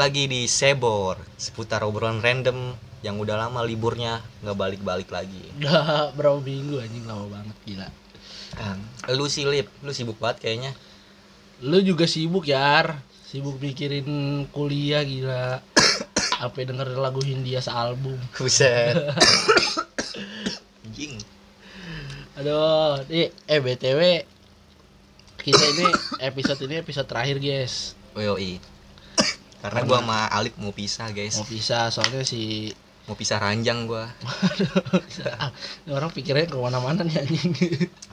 Lagi di Sebor Seputar obrolan random Yang udah lama liburnya nggak balik-balik lagi Udah berapa minggu anjing lama banget gila. Ah, Lu sih Lip, lu sibuk banget kayaknya Lu juga sibuk Yar. Sibuk mikirin kuliah gila. Apa denger lagu Hindia sealbum. Buset Anjing Aduh, nih eh BTW kita ini episode ini episode terakhir guys. Oh, yoi Karena gua sama Alip mau pisah guys Mau pisah soalnya si Mau pisah ranjang gua ini orang pikirnya ke mana-mana nih anjing.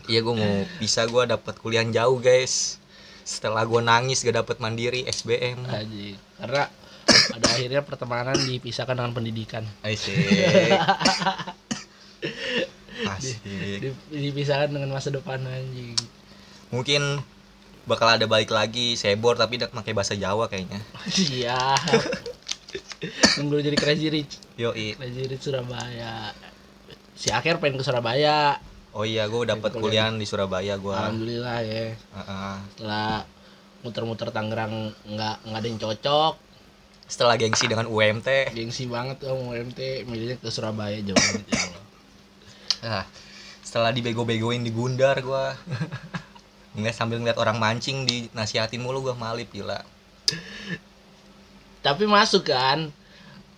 Iya gua mau pisah gua dapat kuliah jauh guys Setelah gua nangis gak dapet mandiri SBM Anjing. Karena pada akhirnya pertemanan dipisahkan dengan pendidikan. Asik Di- dipisahkan dengan masa depan anjing. Mungkin bakal ada balik lagi Sebor tapi udah pakai bahasa Jawa kayaknya Iya. Tunggu jadi Crazy Rich. Yoi Crazy Rich Surabaya. Si Akhir pengen ke Surabaya. Oh iya gua dapet kuliah di Surabaya gua Alhamdulillah ya. Heeh. Setelah muter-muter Tangerang nggak nggak ada yang cocok. Setelah gengsi dengan UMT Gengsi banget tuh mau MT milihnya ke Surabaya jauh banget ya Allah. ah, Setelah dibego-begoin di Gundar gua Ngeliat sambil ngeliat orang mancing di nasihatin mulu gua malip gila Tapi masuk kan?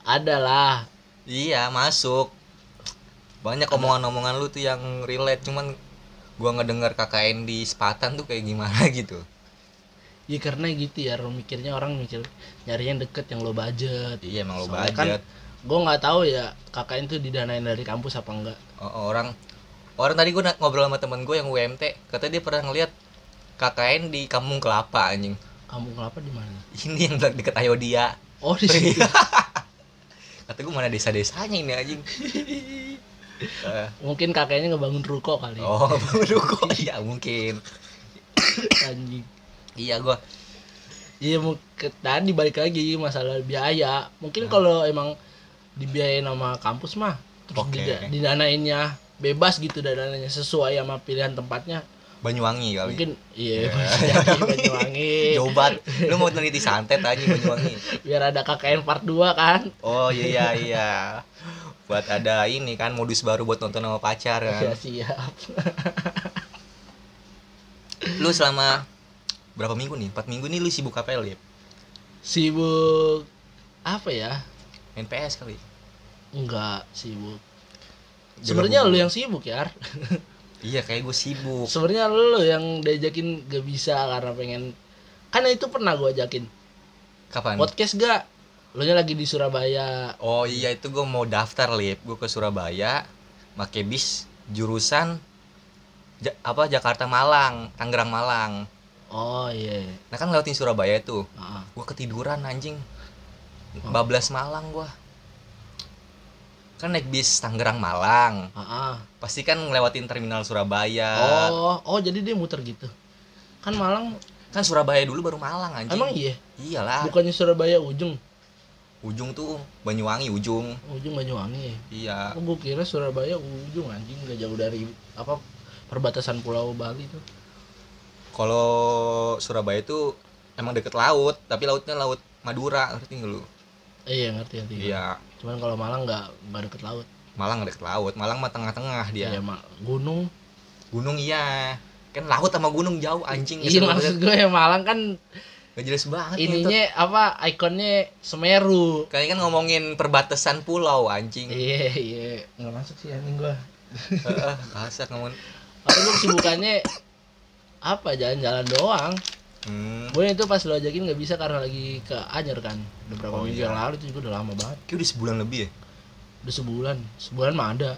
Adalah. Iya masuk Banyak omongan-omongan lu tuh yang relate Cuman gua ngedenger KKN di Sepatan tuh kayak gimana gitu Ya karena gitu ya, lo mikirnya orang mikir nyari yang deket yang lo budget. Iya emang lo Soalnya kan budget gue nggak tahu ya KKN itu didanain dari kampus apa enggak. Oh, orang orang tadi gue ngobrol sama temen gue yang UMT katanya dia pernah ngeliat KKN di Kampung Kelapa anjing Kampung kelapa di mana? ini yang deket Ayodia Oh di situ. kata gue mana desa-desanya ini anjing Eh, Mungkin kakeknya ngebangun ruko kali. oh baru kok iya mungkin Anjing. iya gue Iya ke tadi balik lagi masalah biaya. Mungkin kalau emang dibiayain sama kampus mah terus dida- didanainnya bebas gitu dananya sesuai sama pilihan tempatnya. Banyuwangi kali Mungkin iya jadi Banyuwangi. Jobat lu mau teliti santet aja Banyuwangi Biar ada KKN part 2 kan. oh iya iya buat ada ini kan modus baru buat nonton sama pacar Ya kan siap. lu selama berapa minggu nih empat minggu nih lu sibuk apa ya? Sibuk apa ya? main PS kali Enggak sibuk. Sebenarnya lu yang sibuk ya. iya kayak gue sibuk. Sebenarnya lu yang diajakin gak bisa karena pengen kan itu pernah gua ajakin. Kapan? Podcast gak? Lu nya lagi di Surabaya. Oh iya itu gue mau daftar lip. Gue ke Surabaya pakai bis jurusan Ja- apa Jakarta Malang Tangerang Malang. Oh iya. Nah kan lewatin Surabaya tuh. Ah, gue ketiduran anjing. Oh. bablas Malang gue kan naik bis Tangerang Malang. Ah, ah. pasti kan ngelewatin terminal Surabaya. Oh oh jadi dia muter gitu? Kan Malang kan Surabaya dulu baru Malang anjing. Emang iya? Iyalah. Bukannya Surabaya ujung? Ujung tuh Banyuwangi ujung. Ujung Banyuwangi ya? Iya. Oh, gua kira Surabaya ujung anjing. Gak jauh dari apa perbatasan Pulau Bali tuh. Kalau Surabaya itu emang deket laut tapi lautnya laut Madura ngerti nggak lu? Iya ngerti ngerti. Iya cuman kalau Malang nggak nggak deket laut. Malang nggak deket laut Malang mah tengah-tengah dia. Iya, gunung. Gunung iya. Kan laut sama gunung jauh anjing. Iya maksud gue ya Malang kan gak jelas banget nih ininya apa ikonnya Semeru. Kayaknya kan ngomongin perbatasan pulau anjing. iya iya. Nggak masuk sih anjing gua. Heeh, kasar ngomong. tapi lu kesibukannya apa jalan-jalan doang Hmm, gue itu pas lo ajakin nggak bisa karena lagi ke Anyer kan udah berapa Oh, minggu iya. yang lalu itu juga udah lama banget kayak udah sebulan lebih ya. udah sebulan sebulan mah ada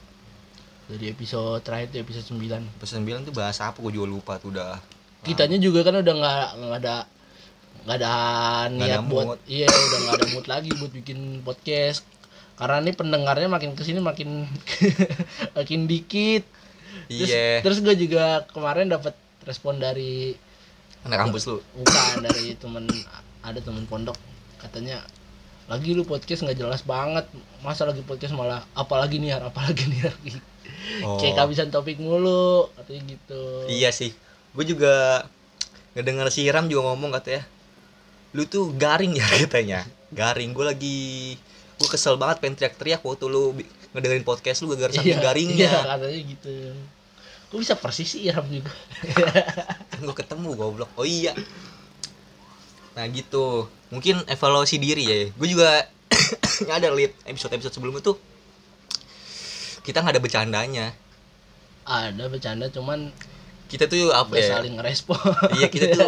dari episode terakhir tuh episode 9 Pas 9 tuh bahas apa gue juga lupa tuh udah. kitanya juga kan udah nggak nggak ada nggak ada niat ada buat mood. iya udah nggak ada mood lagi buat bikin podcast karena ini pendengarnya makin ke sini makin makin dikit terus, Iya. terus gue juga kemarin dapat respon dari Anak kampus lu. bukan dari temen ada temen pondok katanya lagi lu podcast nggak jelas banget masa lagi podcast malah apalagi nih apalagi nih Oh. kayak kehabisan topik mulu katanya gitu Iya sih. Gue juga ngedenger si Ram juga ngomong katanya. lu tuh garing ya katanya garing gue lagi gue kesel banget pengen teriak-teriak waktu lu ngedengerin podcast lu gara-gara Iya, garingnya iya katanya gitu Kok bisa persis sih Iram juga? Kan gue ketemu goblok. Oh iya. Nah gitu. Mungkin evaluasi diri ya. Gue juga nyadar liat episode episode sebelumnya tuh kita nggak ada bercandanya. Ada bercanda cuman kita tuh apa ya? saling ngerespon. Iya kita tuh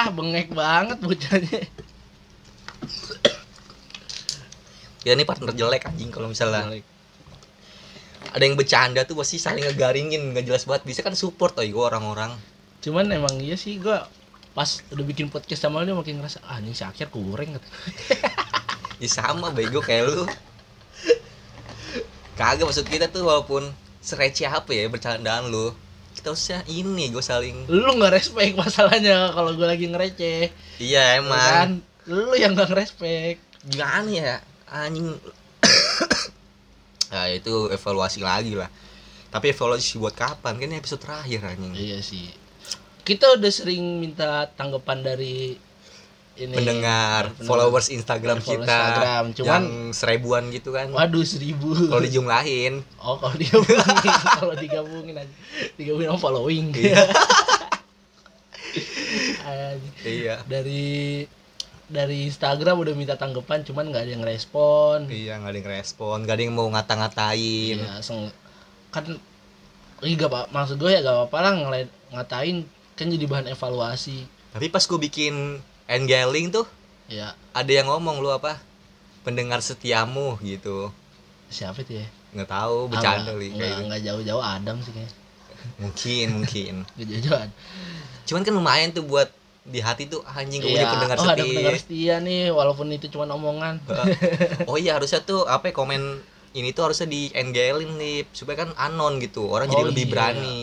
ah bengek banget bocahnya. Kita ini partner jelek anjing kalau misalnya ada yang bercanda tuh pasti saling ngegaringin nggak jelas banget. Bisa kan support oh gue orang-orang. Cuman emang iya sih gua pas udah bikin podcast sama dia makin ngerasa ah ini si akhir kurang gitu. ya sama bego kayak lu. Kagak maksud kita tuh walaupun sereceh apa ya bercandaan lu kita usah ini gue saling lu nggak respect masalahnya kalau gua lagi ngereceh. Iya Ya emang. kan? Lu yang nggak ngerespek. Gimana ya anjing nah itu evaluasi lagi lah. Tapi evaluasi buat kapan? Kan ini episode terakhir anjing. Iya sih. Kita udah sering minta tanggapan dari ini pendengar pendengar. followers Instagram Followers kita Instagram, cuman- yang seribuan gitu kan. Waduh seribu. Kalau dijumlahin. Oh kalau digabungin kalau digabungin aja. Digabungin sama following. Iya. Iya. Dari dari Instagram udah minta tanggapan cuman nggak ada yang respon. Iya nggak ada yang respon nggak ada yang mau ngata-ngatain. Iya, seng- kan gak apa maksud gue ya gak apa-apa lah ngatain kan jadi bahan evaluasi. Tapi pas gue bikin engaging tuh ya ada yang ngomong lu apa? Pendengar setiamu gitu. Siapa itu ya? Nggak tahu Ah, bercanda nggak- li nggak kayak nggak jauh-jauh Adam sih kayaknya. Mungkin mungkin. Nggak jauh-jauh Adam. cuman kan lumayan tuh buat di hati tuh anjing gue punya Iya, pendengar oh ada setia pendengar setia nih walaupun itu cuma omongan. Oh iya harusnya tuh apa ya, komen ini tuh harusnya di engelin nih supaya kan anon gitu. Orang jadi Oh, lebih iya. berani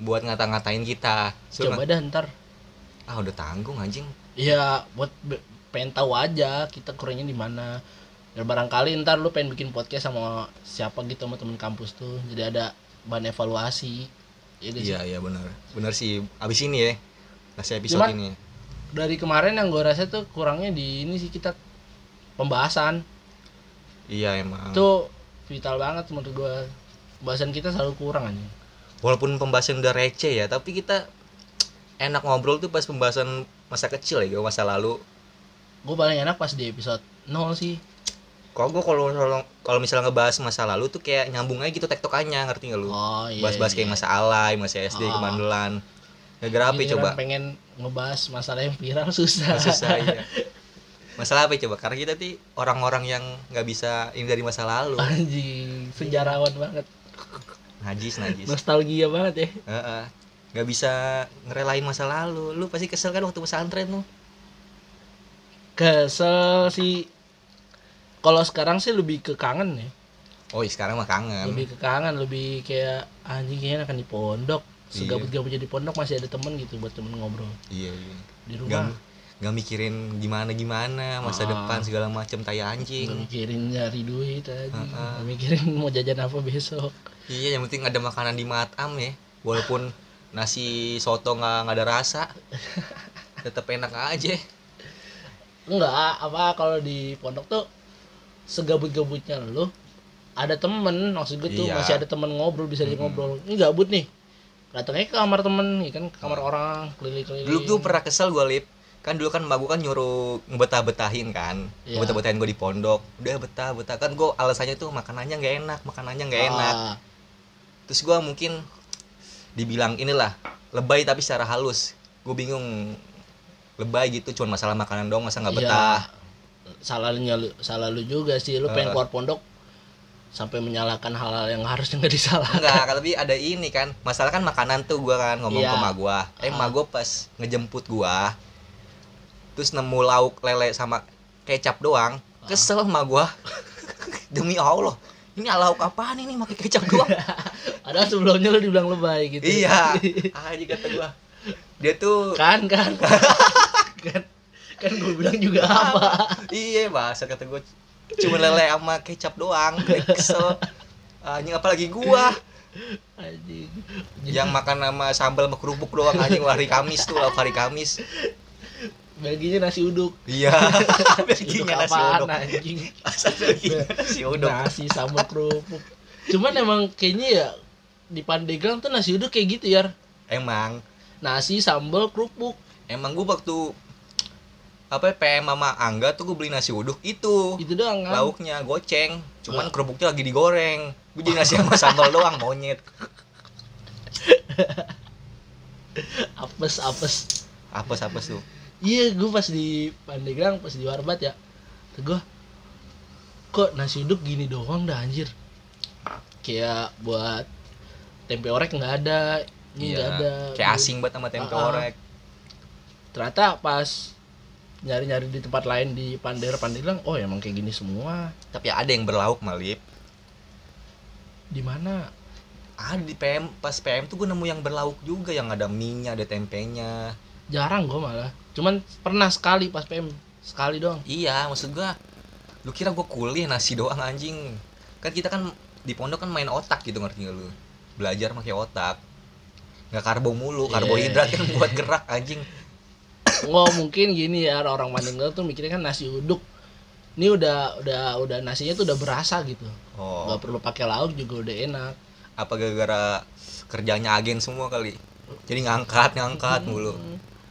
buat ngata-ngatain kita. So, coba dah ntar. Ah udah tanggung anjing. Ya buat pengen tahu aja kita kurangnya di mana. Dan barangkali ntar lu pengen bikin podcast sama siapa gitu sama temen kampus tuh. Jadi ada bahan evaluasi. Ya sih? iya iya benar. Benar sih. Abis ini ya ngasih episode Cuman- ini. dari kemarin yang gue rasa tuh kurangnya di ini sih kita pembahasan. Iya emang. Itu vital banget menurut gue pembahasan kita selalu kurang aja walaupun pembahasan udah receh ya tapi kita enak ngobrol tuh pas pembahasan masa kecil ya masa lalu. Gue paling enak pas di episode 0 sih. Kalau gue kalau kalau misalnya ngebahas masa lalu tuh kayak nyambung aja gitu tektokannya ngerti gak lu? Oh iya bahas-bahas kayak iya. masa alay masa SD Ah. kemandelan gara apa Giliran coba? pengen ngebahas masalah yang viral susah. Susah iya. masalah apa coba? Karena kita tuh orang-orang yang nggak bisa ini dari masa lalu. Anjing sejarawan banget. Najis najis. Nostalgia banget ya. Nggak bisa ngerelain masa lalu. Lu pasti kesel kan waktu pesantren lu kesel sih. Kalau sekarang sih lebih ke kangen ya. Oh iya sekarang mah kangen. Lebih ke kangen lebih kayak anjing kayaknya akan di pondok. Segabut-gabutnya di pondok masih ada temen gitu buat temen ngobrol. Iya iya. Di rumah. nggak mikirin gimana gimana masa Ah. depan segala macam tai anjing. Mikirin nyari duit aja Ah, ah. mikirin mau jajan apa besok. Iya yang penting ada makanan di matam ya. Walaupun nasi soto nggak ada rasa tetap enak aja. Enggak apa kalau di pondok tuh segabut-gabutnya lu ada temen maksud gue tuh Iya. masih ada temen ngobrol bisa di Mm-mm. ngobrol ini gabut nih datangnya ke kamar temen ya kan ke kamar orang keliling-keliling. Dulu tuh pernah kesel gue lip. Kan dulu kan mbak gue kan nyuruh ngebetah betahin kan. Iya. ngebetah betahin gue di pondok. Udah betah betah kan gue alasannya tuh makanannya nggak enak makanannya nggak enak. Ah, terus gue mungkin dibilang inilah lebay tapi secara halus. Gue bingung lebay gitu cuma masalah makanan doang masa nggak iya. betah? Salahnya lu salah lu juga sih. Lu Eh. pengen keluar pondok sampai menyalahkan hal-hal yang harusnya nggak disalahkan. Enggak kan tapi ada ini kan masalah kan makanan tuh gue kan ngomong Iya. ke mak gue eh Ah. mak gue pas ngejemput gue terus nemu lauk lele sama kecap doang Ah. kesel mak gue demi allah ini lauk apaan ini pakai kecap doang padahal sebelumnya lu dibilang lebay gitu. Iya. Aja kata gue dia tuh kan kan. Kan kan gue bilang juga apa. Iya bahasa kata gue cuma lele sama kecap doang kesel. Anjing apalagi gua. Anjing. Yang makan sama sambal sama kerupuk doang anjing hari Kamis tuh lauk hari Kamis. Belginya nasi uduk. Iya. Belginya Uduk nasi uduk. anjing? Asal Belginya nasi uduk? nasi sambal kerupuk. Cuman emang kayaknya ya di Pandeglang tuh nasi uduk kayak gitu ya emang. Nasi sambal kerupuk. Emang gue waktu apa ya, PM mama Angga tuh gue beli nasi uduk itu. Itu doang kan? Lauknya goceng cuman kerupuknya lagi digoreng. Gue jadi nasi sama sambal doang monyet. Apes apes. Apes apes tuh. Iya gue pas di Pandeglang pas di Warbat ya tuh gue kok nasi uduk gini doang dah anjir? Kayak buat tempe orek nggak ada ini nggak ada. Iya, kayak asing banget sama tempe Ah, ah. orek. Ternyata pas nyari-nyari di tempat lain di Pander Pandeglang oh emang kayak gini semua. Tapi ada yang berlauk malip. Di mana? Ada di PM pas PM tuh gue nemu yang berlauk juga yang ada minyak ada tempenya. Jarang gue malah. Cuman pernah sekali pas PM sekali doang. Iya maksud gue lu kira gue kuliah nasi doang anjing. Kan kita kan di pondok kan main otak gitu ngerti gak lu? Belajar pakai otak. Nggak karbo mulu Iya. karbohidrat kan buat gerak anjing nggak mungkin gini ya orang Pandeglang tuh mikirnya kan nasi uduk. Ini udah udah udah nasinya tuh udah berasa gitu. Oh. Nggak perlu pakai lauk juga udah enak. Apa gara-gara kerjanya agen semua kali? Jadi ngangkat ngangkat mulu.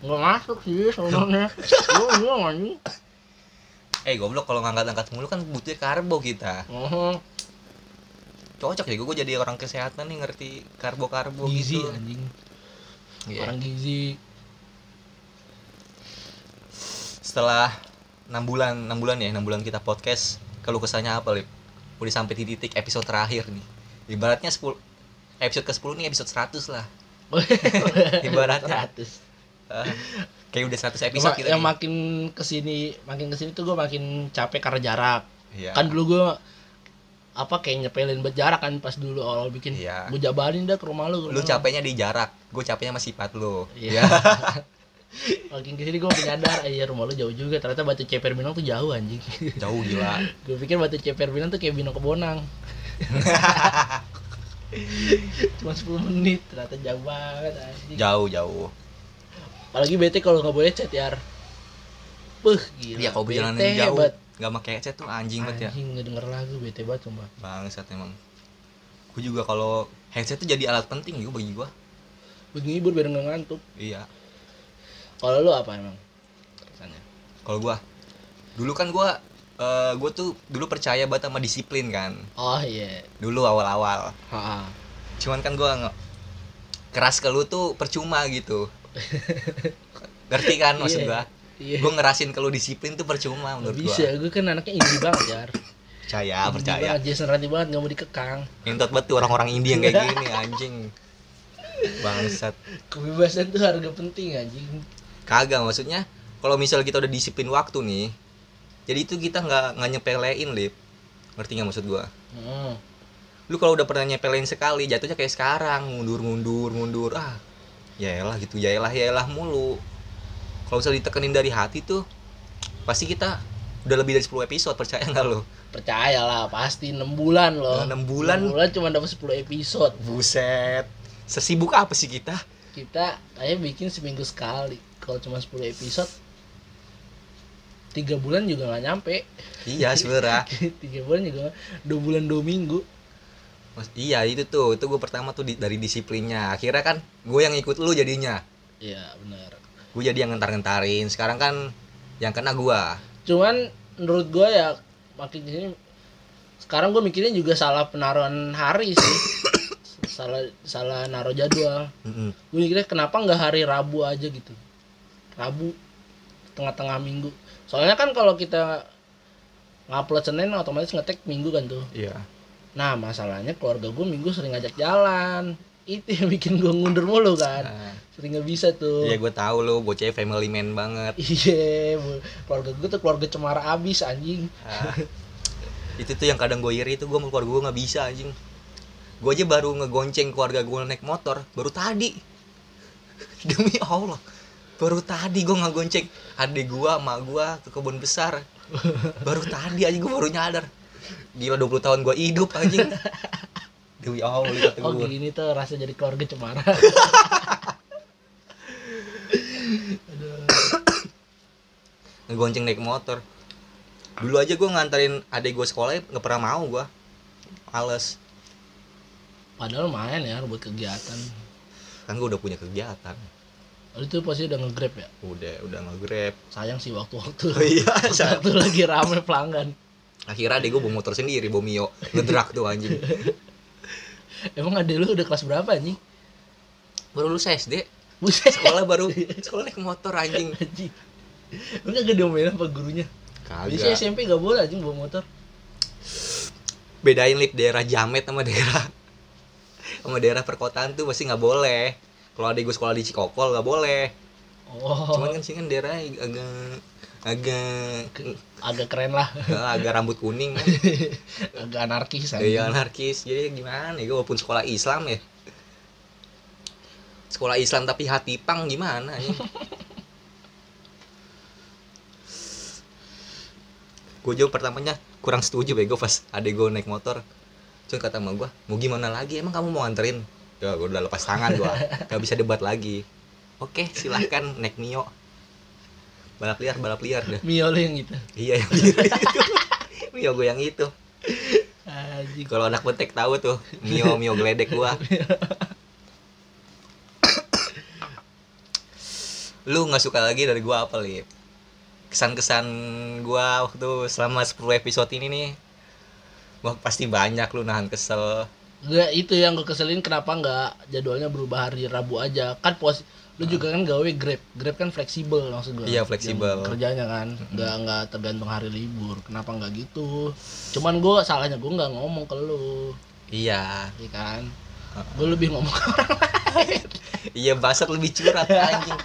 Nggak masuk sih sebenarnya. Gue gue anjing eh goblok kalau ngangkat-ngangkat mulu kan butuh karbo kita. Oh cocok ya gue jadi orang kesehatan nih ngerti karbo-karbo gizi gitu. anjing. Iya. orang gizi setelah enam bulan enam bulan ya enam bulan kita podcast kalau kesannya apa lip udah sampai di titik episode terakhir nih ibaratnya 10 episode ke 10 nih episode 100 lah Ibaratnya. 100. Ah, kayak udah 100 episode Cuma kita yang nih. makin ke sini makin ke sini tuh gue makin capek karena jarak Iya. kan dulu gue apa kayak nyepelin buat jarak kan pas dulu awal bikin Iya. gue jabarin dah ke rumah lu lu capeknya di jarak gue capeknya sama sifat lu Iya. ya makin ke sini gue makin nyadar eh, iya rumah lu jauh juga. Ternyata batu ceper binong tuh jauh anjing. Jauh gila. Gue pikir batu ceper binong tuh kayak binong kebonang. Cuma 10 menit ternyata jauh banget anjing. Jauh jauh. Apalagi bete kalau nggak boleh chat ya Puh, gila. Iya kalau bete perjalanan jauh hebat. nggak pakai headset tuh anjing banget ya. Anjing ngedenger lagu bete banget sumpah. bangsat emang. Gue juga kalau headset tuh jadi alat penting juga bagi gue Buat ngibur biar nggak ngantuk. iya Kalau lu apa emang? Kesannya. kalau gua dulu kan gua eh gua tuh dulu percaya banget sama disiplin kan Oh iya. dulu awal-awal cuman kan gua nge- keras ke lu tuh percuma gitu ngerti kan maksud Iya. gua Iya. gua ngerasin kalau disiplin tuh percuma menurut bisa, gua gue kan anaknya indie banget ya. percaya Indie percaya banget, Jason Ranti banget nggak mau dikekang. ngentot banget tuh orang-orang India yang kayak gini anjing bangsat Kebebasan tuh harga penting anjing. Kagak maksudnya kalau misal kita udah disiplin waktu nih jadi itu kita nggak nggak nyepelein lip ngerti nggak maksud gua Hmm. lu kalau udah pernah nyepelin sekali jatuhnya kayak sekarang mundur mundur mundur ah yaelah gitu yaelah yaelah mulu kalau misal ditekenin dari hati tuh pasti kita udah lebih dari 10 episode percaya nggak lu Percaya lah, pasti 6 bulan loh. Enam bulan? 6 bulan cuma dapat 10 episode. buset sesibuk apa sih kita Kita kayak bikin seminggu sekali. Kalau cuma 10 episode tiga bulan juga nggak nyampe. Iya sebenernya. Tiga bulan juga dua bulan dua minggu. Mas- iya itu tuh itu gue pertama tuh di- dari disiplinnya. Akhirnya kan gue yang ikut lu jadinya. Iya benar. Gue jadi yang ngentar-ngentarin. Sekarang kan yang kena gue cuman menurut gue ya makin ke sini sekarang gue mikirnya juga salah penaruhan hari sih. Salah salah naruh jadwal. Gue mikirnya kenapa nggak hari Rabu aja gitu Rabu tengah-tengah minggu. Soalnya kan kalau kita ngupload Senin otomatis ngetek Minggu kan tuh. Iya. Nah masalahnya keluarga gue Minggu sering ngajak jalan. Itu yang bikin gue ngundur mulu kan. Nah, sering nggak bisa tuh. Iya gue tahu lu bocah family man banget. Iya keluarga gue tuh keluarga cemara abis anjing. Ah, itu tuh yang kadang gue iri itu gue keluarga gue nggak bisa anjing. Gue aja baru ngegonceng keluarga gue naik motor baru tadi. Demi allah baru tadi gue ngegonceng adik gue emak gue ke kebun besar. Baru tadi aja gue baru nyadar. Gila 20 tahun gue hidup anjing. Demi allah kata oh gue gini tuh rasa jadi keluarga cemara. Aduh. ngegonceng naik motor. Dulu aja gue nganterin adik gue sekolah nggak pernah mau gue males. Padahal main ya buat kegiatan. Kan gue udah punya kegiatan itu pasti udah nge-grab ya? Udah udah nge-grab. Sayang sih waktu-waktu. Oh iya waktu lagi rame pelanggan. Akhirnya adik gue bawa motor sendiri bawa mio. Ngedrak tuh anjing. Emang ada lu udah kelas berapa anjing? Baru lulus SD buset. Sekolah baru. Sekolah naik motor anjing. Anjing. Lu kagak diomelin apa gurunya? Kagak. SMP gak boleh anjing bawa motor. Bedain lip daerah Jamet sama daerah sama daerah perkotaan tuh pasti nggak boleh kalau adik gue sekolah di Cikokol nggak boleh. Oh. Cuman kan sih kan daerahnya agak agak agak keren lah. Agak rambut kuning kan. Agak anarkis iya anjing. anarkis. Jadi gimana ya gue walaupun sekolah Islam ya. Sekolah Islam tapi hati pang gimana ya? Gue jawab pertamanya kurang setuju bego pas adek gue naik motor. Cuman kata sama gue mau gimana lagi? Emang kamu mau nganterin ya gue udah lepas tangan gue gak bisa debat lagi. Oke silahkan naik mio. Balap liar balap liar dah Mio lu yang gitu iya yang itu. Mio gue yang itu. Kalau anak petek tahu tuh mio mio geledek gua. Lu nggak suka lagi dari gua apa lip? Kesan-kesan gua waktu selama 10 episode ini nih Wah pasti banyak lu nahan kesel Gak itu yang gue keselin kenapa nggak jadwalnya berubah hari Rabu aja. Kan pos lu juga kan gawe grab. Grab kan fleksibel maksud gue Iya, fleksibel. kerjanya kan. Nggak nggak tergantung hari libur. Kenapa nggak gitu? Cuman gue salahnya gue nggak ngomong ke lu. Iya. Ya kan? Gue lebih ngomong ke orang iya basat lebih curhat anjing.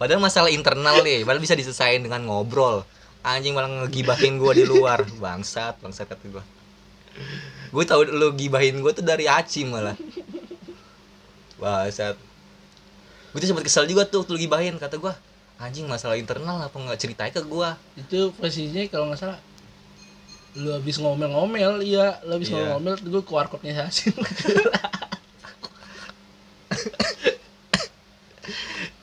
Padahal masalah internal nih padahal bisa diselesain dengan ngobrol. Anjing malah ngegibahin gua di luar. Bangsat bangsat kata gua gue tau lu gibahin gue tuh dari Aci malah bangsat gue tuh sempet kesel juga tuh waktu lu gibahin kata gua anjing masalah internal apa nggak ceritain ke gua itu posisinya kalau nggak salah lu habis ngomel-ngomel iya lu habis Iya. ngomel-ngomel gue ke warkopnya Sasin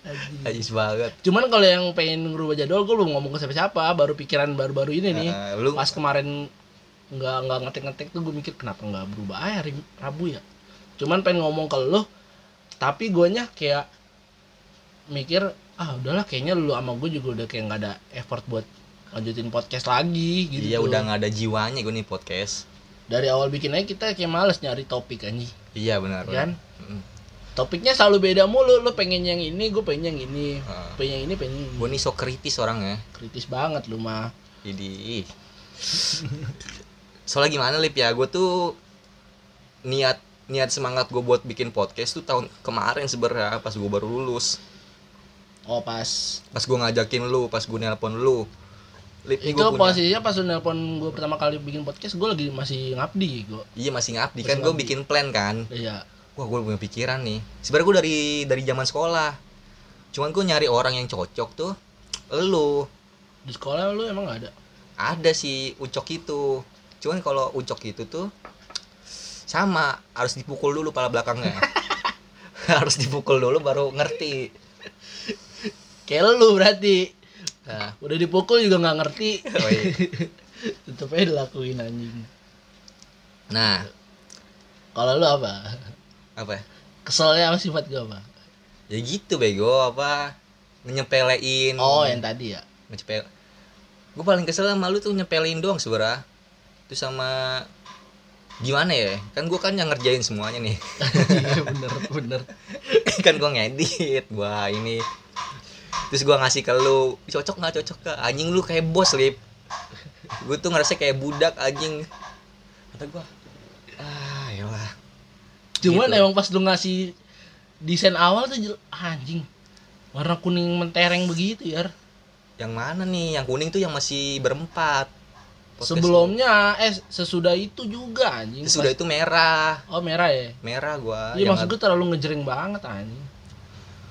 Anjing. Ajis banget Cuman kalau yang pengen ngerubah jadwal gue belum ngomong ke siapa-siapa, baru pikiran baru-baru ini nih. Nah, lu Pas kemarin nggak nggak ngetek-ngetek tuh gue mikir kenapa nggak berubah aja hari Rabu ya. Cuman pengen ngomong ke lu, tapi guanya kayak mikir ah udahlah kayaknya lu sama gue juga udah kayak nggak ada effort buat lanjutin podcast lagi gitu. iya udah nggak ada jiwanya gue nih podcast Dari awal bikin aja kita kayak males nyari topik anjing, iya benar kan? Mm. Topiknya selalu beda mulu, lu pengen yang ini, gue pengen yang ini. Ah. Pengen yang ini, pengen yang ini. gue nih sok kritis orangnya Kritis banget lu mah. Jadi soalnya gimana lip ya? Gue tuh niat niat semangat gue buat bikin podcast tuh tahun kemarin sebenarnya pas gue baru lulus. Oh pas. Pas gue ngajakin lu pas gue nelpon lu. Lip itu punya posisinya pas lu nelpon gue pertama kali bikin podcast gue lagi masih ngabdi gue iya masih ngabdi Masih kan gue bikin plan kan. Iya. Wah gue punya pikiran nih. Sebenarnya gue dari dari zaman sekolah. Cuman gue nyari orang yang cocok tuh lu di sekolah lu emang gak ada? Ada si ucok itu cuman kalau ucok itu tuh sama harus dipukul dulu pala belakangnya. Harus dipukul dulu baru ngerti. Kayak lu berarti. Nah, udah dipukul juga nggak ngerti. Oh iya. tetep aja dilakuin anjing. Nah. Kalau lu apa? Apa? Ya? keselnya apa sifat gue apa? Ya gitu bego apa? Nyepelein oh yang tadi ya? Ngepel gue paling kesel sama lu tuh nyepelin doang sebenernya itu sama gimana ya? Kan gue kan yang ngerjain semuanya nih. Iya, bener bener. Kan gue ngedit gua ini. Terus gua ngasih ke lu cocok nggak? Cocok ke anjing lu kayak bos lip gue tuh ngerasa kayak budak anjing. Kata gua ah yalah cuman Gitu. emang pas lu ngasih desain awal tuh anjing. Warna kuning mentereng begitu ya yang mana nih? Yang kuning tuh yang masih berempat Podcast sebelumnya eh sesudah itu juga anjing lu. sudah itu merah oh merah ya merah gua Iya maksud gue terlalu ngejreng banget anjing.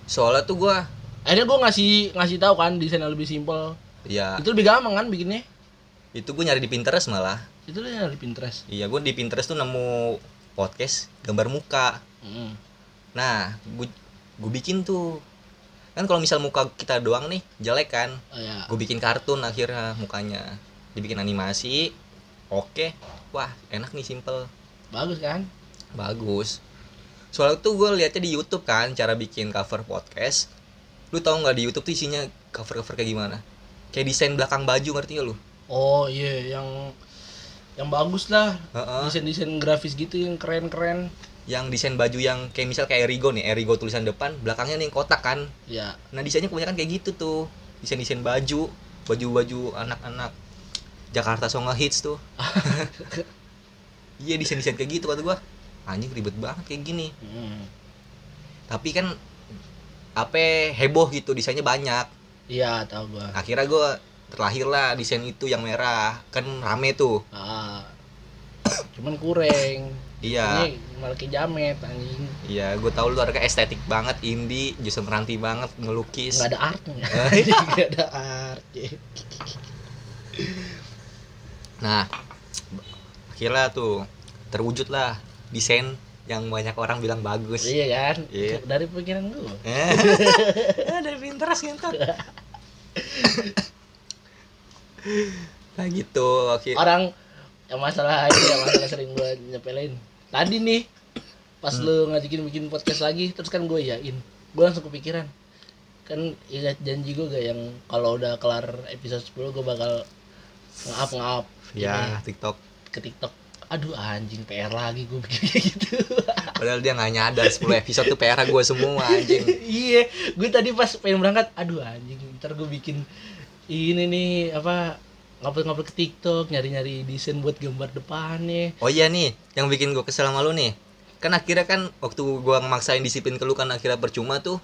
soalnya tuh gua Akhirnya gue ngasih ngasih tahu kan desain yang lebih simpel. ya Itu lebih gampang kan bikinnya. itu gue nyari di Pinterest malah Itu tuh yang di Pinterest. iya gue di Pinterest tuh nemu podcast gambar muka Mm. Nah, gue gue bikin tuh kan kalau misal muka kita doang nih jelek kan oh, ya. gue bikin kartun akhirnya mukanya dibikin animasi oke. Wah enak nih simple. Bagus kan? Bagus. Soalnya tuh gue liatnya di YouTube kan cara bikin cover podcast. Lu tau nggak di YouTube tuh isinya cover cover kayak gimana? Kayak desain belakang baju ngerti gak lu? Oh iya yang yang bagus lah. Desain desain grafis gitu yang keren keren yang desain baju yang kayak misal kayak Erigo nih Erigo tulisan depan belakangnya nih kotak kan. Ya nah desainnya kebanyakan kayak gitu tuh. Desain desain baju baju baju anak-anak Jakarta Songa Hits tuh. Iya desain desain kayak gitu kata gua. Anjing ribet banget kayak gini. Hmm. tapi kan apa heboh gitu desainnya banyak. Iya tahu gua. Akhirnya gue terlahir lah desain itu yang merah. Kan rame tuh. Ah. Cuman kurang iya. Ini malah jamet anjing. Iya gue tahu lu orangnya estetik banget indie justru meranti banget ngelukis. Nggak ada artnya. Nggak ada art nah akhirnya tuh terwujud lah desain yang banyak orang bilang bagus. Iya kan? Iya. dari pikiran gua. Eh, dari Pinterest gitu nah gitu. Akhir orang yang masalah ini yang masalah sering gua nyepelin tadi nih pas Hmm. lu ngajakin bikin podcast lagi terus kan gue yain gue langsung kepikiran. Kan ingat janji gue gak yang kalau udah kelar episode 10 gue bakal ngap ngap ya TikTok ke TikTok aduh anjing PR lagi gue bikin kayak gitu padahal dia nggak nyadar 10 episode tuh PR gue semua anjing iya gue tadi pas pengen berangkat aduh anjing ntar gue bikin ini nih apa ngupload-ngupload ke TikTok nyari-nyari desain buat gambar depannya Oh iya nih, yang bikin gue kesel sama lu nih. Kan akhirnya kan waktu gua ngemaksain disiplin ke lu kan akhirnya percuma tuh.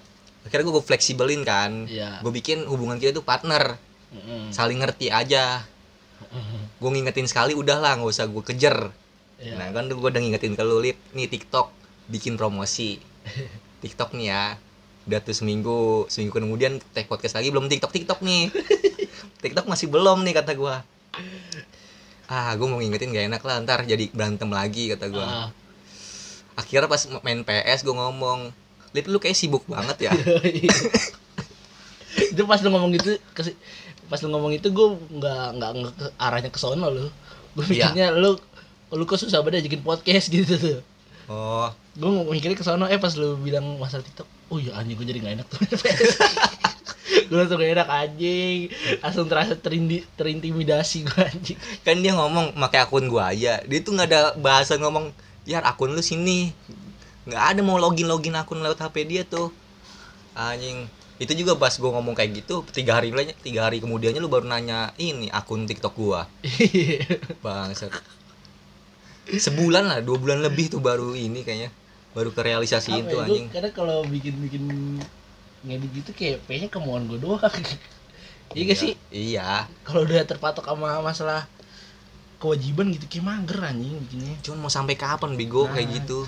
Akhirnya gue fleksibelin kan. Iya. Gue bikin hubungan kita tuh partner, Mm-mm. saling ngerti aja. Gue ngingetin sekali udah lah, nggak usah gue kejer. Iya. Nah kan gue udah ngingetin ke lu, Lip, nih TikTok bikin promosi. TikTok nih ya. Udah tuh seminggu, seminggu kemudian tag podcast lagi belum TikTok TikTok nih. TikTok masih belum nih kata gua. Ah, gue mau ngingetin gak enak lah ntar jadi berantem lagi kata gua. Ah. akhirnya pas main PS gue ngomong Lip lu kayak sibuk banget ya itu pas lu ngomong gitu pas lu ngomong itu gue nggak nggak arahnya ke sono lu. Gue Iya. mikirnya lu lu kok susah banget bikin podcast? Gitu tuh. Oh. Gue mikirnya ke sono eh pas lu bilang masalah TikTok oh iya anjing gue jadi gak enak tuh. Gue langsung gak enak anjing. Langsung terasa terindi, terintimidasi gue anjing. Kan dia ngomong pakai akun gua aja. Dia tuh nggak ada bahasa ngomong ya akun lu sini. Nggak ada mau login login akun lewat HP dia tuh. Anjing itu juga pas gua ngomong kayak gitu tiga hari tiga hari kemudiannya lu baru nanya ini akun TikTok gua. Bangsat. Sebulan lah dua bulan lebih tuh baru ini kayaknya. Baru kerealisasiin tuh ya, anjing. kadang kalau bikin bikin ngedit gitu kayak kayaknya kemauan gue doang. Iya gak sih? iya. Kalau udah terpatok sama masalah kewajiban gitu kayak mager anjing bikinnya. Cuman mau sampai kapan bego kayak Nah. gitu?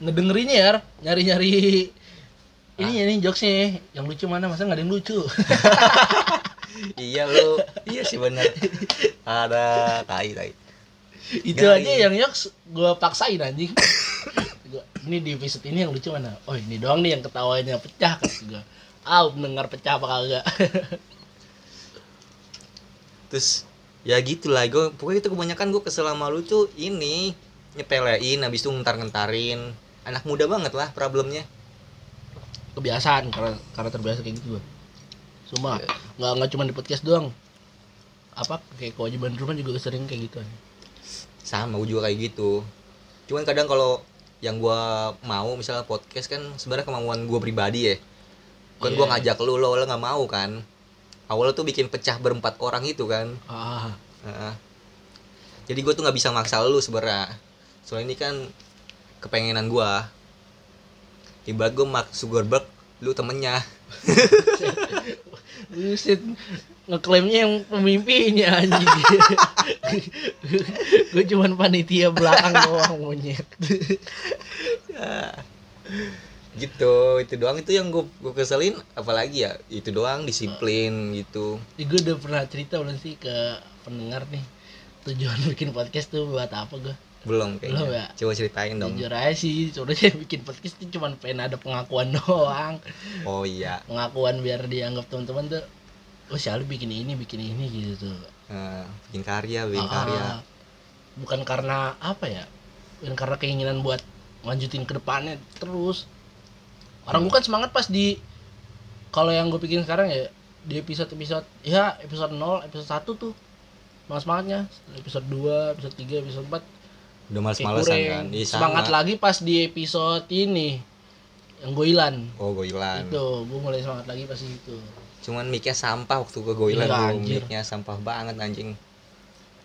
Ngedengerinnya ya nyari-nyari ini ya nih jokesnya yang lucu mana? Masa nggak ada yang lucu? Iya lu. Iya sih bener. Ada tai tai. Itu Nggak, aja yang jokes gue paksain anjing. Gua, ini di episode ini yang lucu mana? Oh ini doang nih yang ketawanya pecah kan gue ah mendengar pecah apa kagak? Terus ya gitulah. Gue pokoknya itu kebanyakan gue kesel sama lu tuh ini nyepelein habis itu ngentar-ngentarin. Anak muda banget lah problemnya kebiasaan karena karena terbiasa kayak gitu gue Sumpah, Iya. nggak nggak cuma di podcast doang. Apa kayak kewajiban rumah juga sering kayak gitu. Sama gue juga kayak gitu. Cuman kadang kalau yang gue mau misalnya podcast kan sebenarnya kemauan gue pribadi ya. Kan gue Iya. ngajak lu lo lo nggak mau kan. Awalnya tuh bikin pecah berempat orang itu kan. Ah. Heeh. jadi gue tuh nggak bisa maksa lu sebenarnya. Soalnya ini kan kepengenan gue ibarat gue Mark Zuckerberg lu temennya Buset, ngeklaimnya yang pemimpinnya anjing. gue cuman panitia belakang doang monyet. gitu itu doang itu yang gue gue keselin apalagi ya itu doang disiplin gitu Ya, gue udah pernah cerita belum sih ke pendengar nih tujuan bikin podcast tuh buat apa gue? Belum kayaknya. Belum ya? coba ceritain dong. Jujur aja sih sebenarnya bikin podcast itu cuma pengen ada pengakuan doang. Oh iya. Pengakuan biar dianggap teman-teman tuh oh si Ali bikin ini bikin ini gitu tuh. Eh, bikin karya bikin Ah, karya. ah. bukan karena apa ya? Bukan karena keinginan buat lanjutin ke depannya terus. Orang gue kan semangat pas di kalau yang gue bikin sekarang ya di episode episode ya episode 0 episode 1 tuh. Semangat semangatnya episode 2 episode 3 episode 4 udah males-malesan kurang. kan? Iya, sama. semangat lagi pas di episode ini yang goilan. Oh goilan. Itu gue mulai semangat lagi pas itu. Cuman mic-nya sampah waktu ke goilan Iya, anjir. mic-nya sampah banget anjing.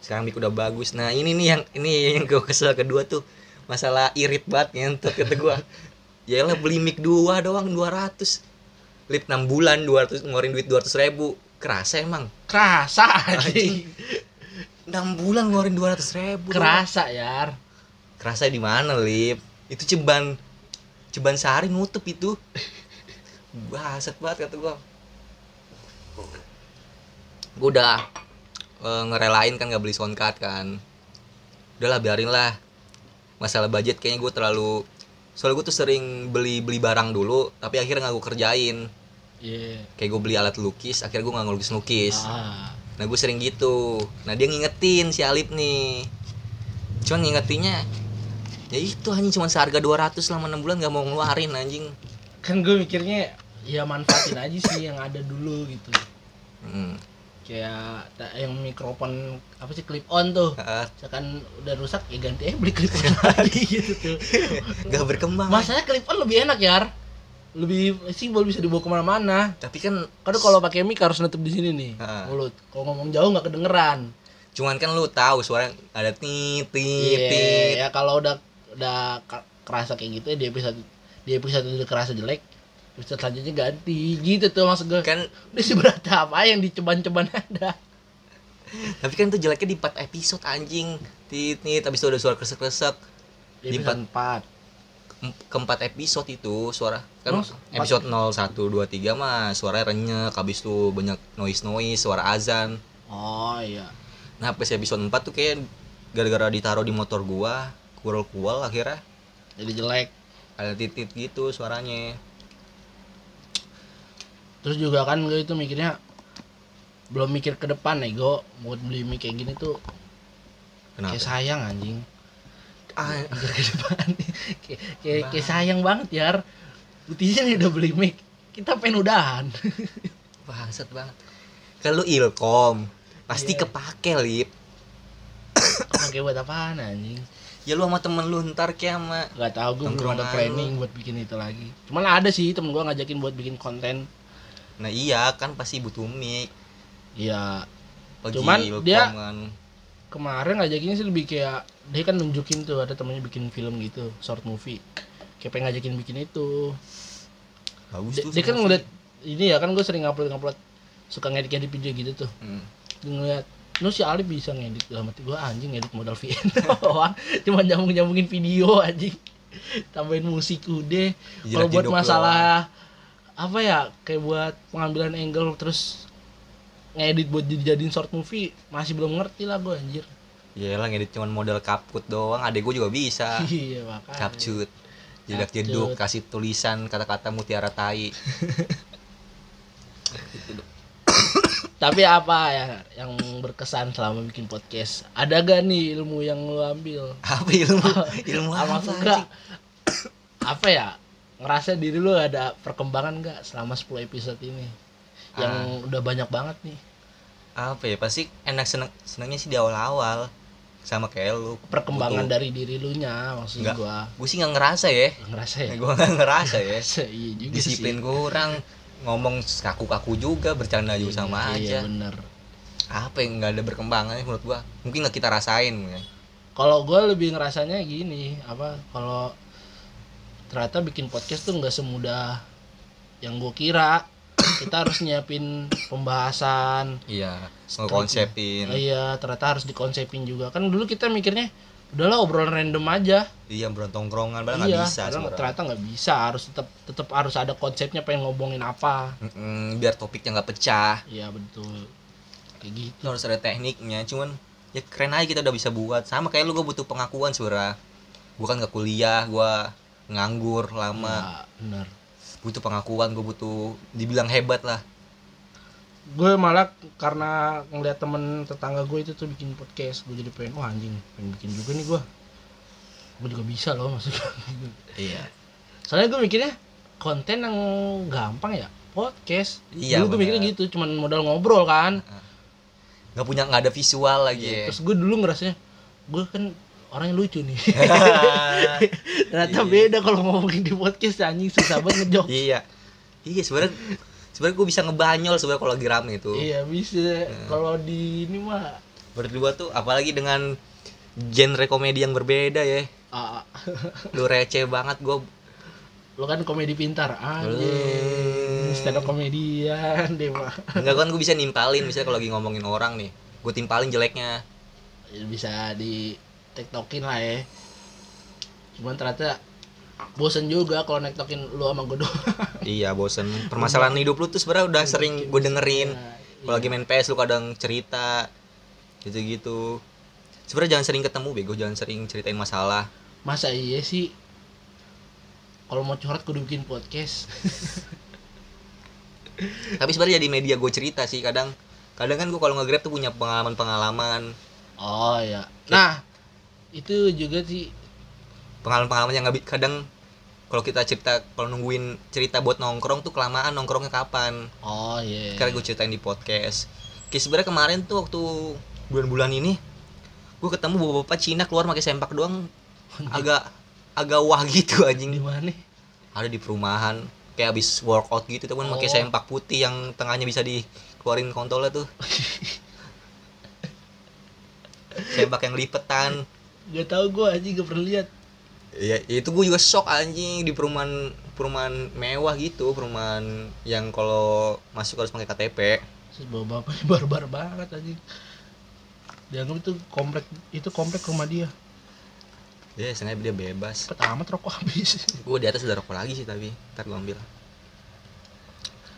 Sekarang mic udah bagus. Nah ini nih yang ini yang gue kesel kedua tuh. Masalah irit banget ngentot kata gue ya lah beli mic dua doang 200 lip 6 bulan 200 ngeluarin duit 200 ribu. Kerasa emang. Kerasa anjing 6 bulan ngeluarin 200 ribu doang. kerasa ya kerasa di mana lip? Itu ceban ceban sehari nutup itu. Baset banget kata gua. Gua udah eh, ngerelain kan nggak beli sound card kan. Udahlah biarin lah. Masalah budget kayaknya gue terlalu soalnya gue tuh sering beli beli barang dulu tapi akhirnya nggak gue kerjain. Iya. kayak gue beli alat lukis akhirnya gue nggak ngelukis lukis Ah. Nah gue sering gitu Nah dia ngingetin si Alip nih Cuman ngingetinnya Ya itu anjing cuma seharga 200 selama 6 bulan gak mau ngeluarin anjing Kan gue mikirnya ya manfaatin aja sih yang ada dulu gitu. hmm. Kayak yang mikrofon apa sih clip on tuh. Ah, Misalkan udah rusak ya ganti eh beli clip on lagi gitu tuh. Gak berkembang Masanya clip on lebih enak ya. Lebih simpel bisa dibawa ke mana-mana. Tapi kan Kan kalau pakai mic harus nutup di sini nih Ah. mulut. Kalau ngomong jauh nggak kedengeran. Cuman kan lu tahu suara ada tit tit Iya, tit ya kalau udah udah kerasa kayak gitu ya di episode di episode udah kerasa jelek, episode selanjutnya ganti gitu tuh maksud gue. Kan Udah seberat apa yang diceban-ceban ada. Tapi kan itu jeleknya di 4 episode anjing Tit tit Habis itu ada suara kresek-kresek Di 4. Em- Keempat episode itu suara. Kan Oh, empat. episode 0, 1, 2, 3 mah Suaranya renyek Habis itu banyak noise-noise Suara azan. Oh iya. Nah pas episode 4 tuh kayak gara-gara ditaruh di motor gua kual-kual akhirnya. Jadi jelek. ada titit gitu suaranya. Terus juga kan gue itu mikirnya belum mikir ke depan nego buat beli mic kayak gini tuh. Kenapa? kayak sayang anjing ah, ke kayak kayak, kayak sayang banget ya buktinya nih udah beli mic. Kita pengen udahan. Bangsat banget. Kalau ilkom pasti Iya. kepake lip. Pakai buat apaan anjing? Ya lu sama temen lu ntar kayak sama nggak tahu gue belum ada planning buat bikin itu lagi. Cuman ada sih temen gue ngajakin buat bikin konten. Nah iya kan pasti butuh mic. Ya Lagi Cuman ilkom dia- kan. Kemarin ngajakinnya sih lebih kayak dia kan nunjukin tuh ada temennya bikin film gitu short movie. Kayak pengen ngajakin bikin itu. Bagus dia, tuh dia kan ngeliat ini ya kan gue sering ngupload ngupload. Suka ngedit ngedit video gitu tuh. Hmm. Dia ngeliat lu si Ali bisa ngedit. Dalam hati gue anjing ngedit modal VN doang. Cuma nyambung nyambungin video anjing. Tambahin musik udah. Kalau buat masalah apa ya kayak buat pengambilan angle terus ngedit buat dijadiin short movie masih belum ngerti lah gue anjir. Ya lah ngedit cuman model kapkut doang. Adek gua juga bisa. Iya makanya. Capcut. Jedak jeduk kasih tulisan kata-kata mutiara tai. Tapi apa ya yang berkesan selama bikin podcast? Ada gak nih ilmu yang lu ambil? Apa ilmu? Ilmu apa apa apa ya? Ngerasa diri lu ada perkembangan gak selama 10 episode ini yang udah banyak banget nih. Apa ya pasti enak seneng senengnya sih di awal-awal. Sama kayak lu. Perkembangan Butuh- dari diri lu nya maksud Enggak. gua. gue sih nggak ngerasa ya. Ngerasa ya? Gue nggak ngerasa ya. Iya juga disiplin sih. kurang ngomong kaku-kaku juga bercanda juga sama iya, aja. bener. Apa yang nggak ada berkembangannya menurut gua? Mungkin nggak kita rasain ya. Kalau gua lebih ngerasanya gini apa kalau ternyata bikin podcast tuh nggak semudah yang gua kira kita harus nyiapin pembahasan. Iya ngekonsepin. Iya ternyata harus dikonsepin juga. Kan dulu kita mikirnya udahlah obrolan random aja. Iya berontongkrongan padahal nggak iya bisa padahal sebenarnya. ternyata nggak bisa. Harus tetap tetap harus ada konsepnya pengen ngomongin apa. Mm-mm, biar topiknya nggak pecah. Iya betul. Kayak gitu. Harus ada tekniknya cuman ya keren aja kita udah bisa buat. Sama kayak lu gue butuh pengakuan sebenarnya. Gue kan nggak kuliah gue nganggur lama. Ya, bener butuh pengakuan gue butuh dibilang hebat lah. Gue malah karena ngeliat temen tetangga gue itu tuh bikin podcast gue jadi pengen wah anjing pengen bikin juga nih gue gue juga bisa loh maksudnya. Iya. Soalnya gue mikirnya konten yang gampang ya podcast. Iya, dulu gue mikirnya gitu cuman modal ngobrol kan. Nggak punya nggak ada visual lagi. Ya. terus gue dulu ngerasanya gue kan orang yang lucu nih. Ternyata Iya. beda kalau ngomongin di podcast anjing. Susah banget ngejok. Iya. Iya sebenarnya sebenarnya gue bisa ngebanyol sebenarnya kalau lagi rame itu iya bisa. Kalau di ini mah. Berdua tuh apalagi dengan genre komedi yang berbeda ya. Ah, lu receh banget gue lo kan komedi pintar. Anjing. Stand up komedian deh mah. Enggak kan gue bisa nimpalin. Misalnya kalau lagi ngomongin orang nih gue timpalin jeleknya. Ya, bisa di tiktokin lah ya. Cuman ternyata bosen juga kalau nektokin lu sama gue doang. Iya bosen. Permasalahan hidup lu tuh sebenarnya udah sering gue dengerin. Iya, kalau lagi main PS lu kadang cerita gitu gitu sebenarnya jangan sering ketemu bego. Jangan sering ceritain masalah. Masa iya sih? Kalau mau curhat kudu bikin podcast. Tapi sebenarnya jadi media gue cerita sih kadang. Kadang kan gue kalau nge-grab tuh punya pengalaman pengalaman oh ya nah itu juga sih. Pengalaman pengalaman yang nggak kadang kalau kita cerita kalau nungguin cerita buat nongkrong tuh kelamaan nongkrongnya kapan. Oh iya sekarang gue ceritain di podcast. Kayak sebenarnya kemarin tuh waktu bulan-bulan ini gue ketemu bapak-bapak Cina keluar pakai sempak doang. Agak agak wah gitu di anjing mana? Ada di perumahan. Kayak abis workout gitu teman pakai Oh. sempak putih yang tengahnya bisa dikeluarin kontolnya tuh. Sempak yang lipetan gak tau gue aja gak pernah lihat. Ya itu gue juga shock anjing di perumahan perumahan mewah gitu perumahan yang kalau masuk harus pakai KTP terus bawa bapak ini barbar banget anjing. Dianggap itu komplek itu komplek rumah dia. Ya sengaja dia bebas. Cepet amat rokok habis. Gue di atas udah rokok lagi sih tapi ntar gue ambil.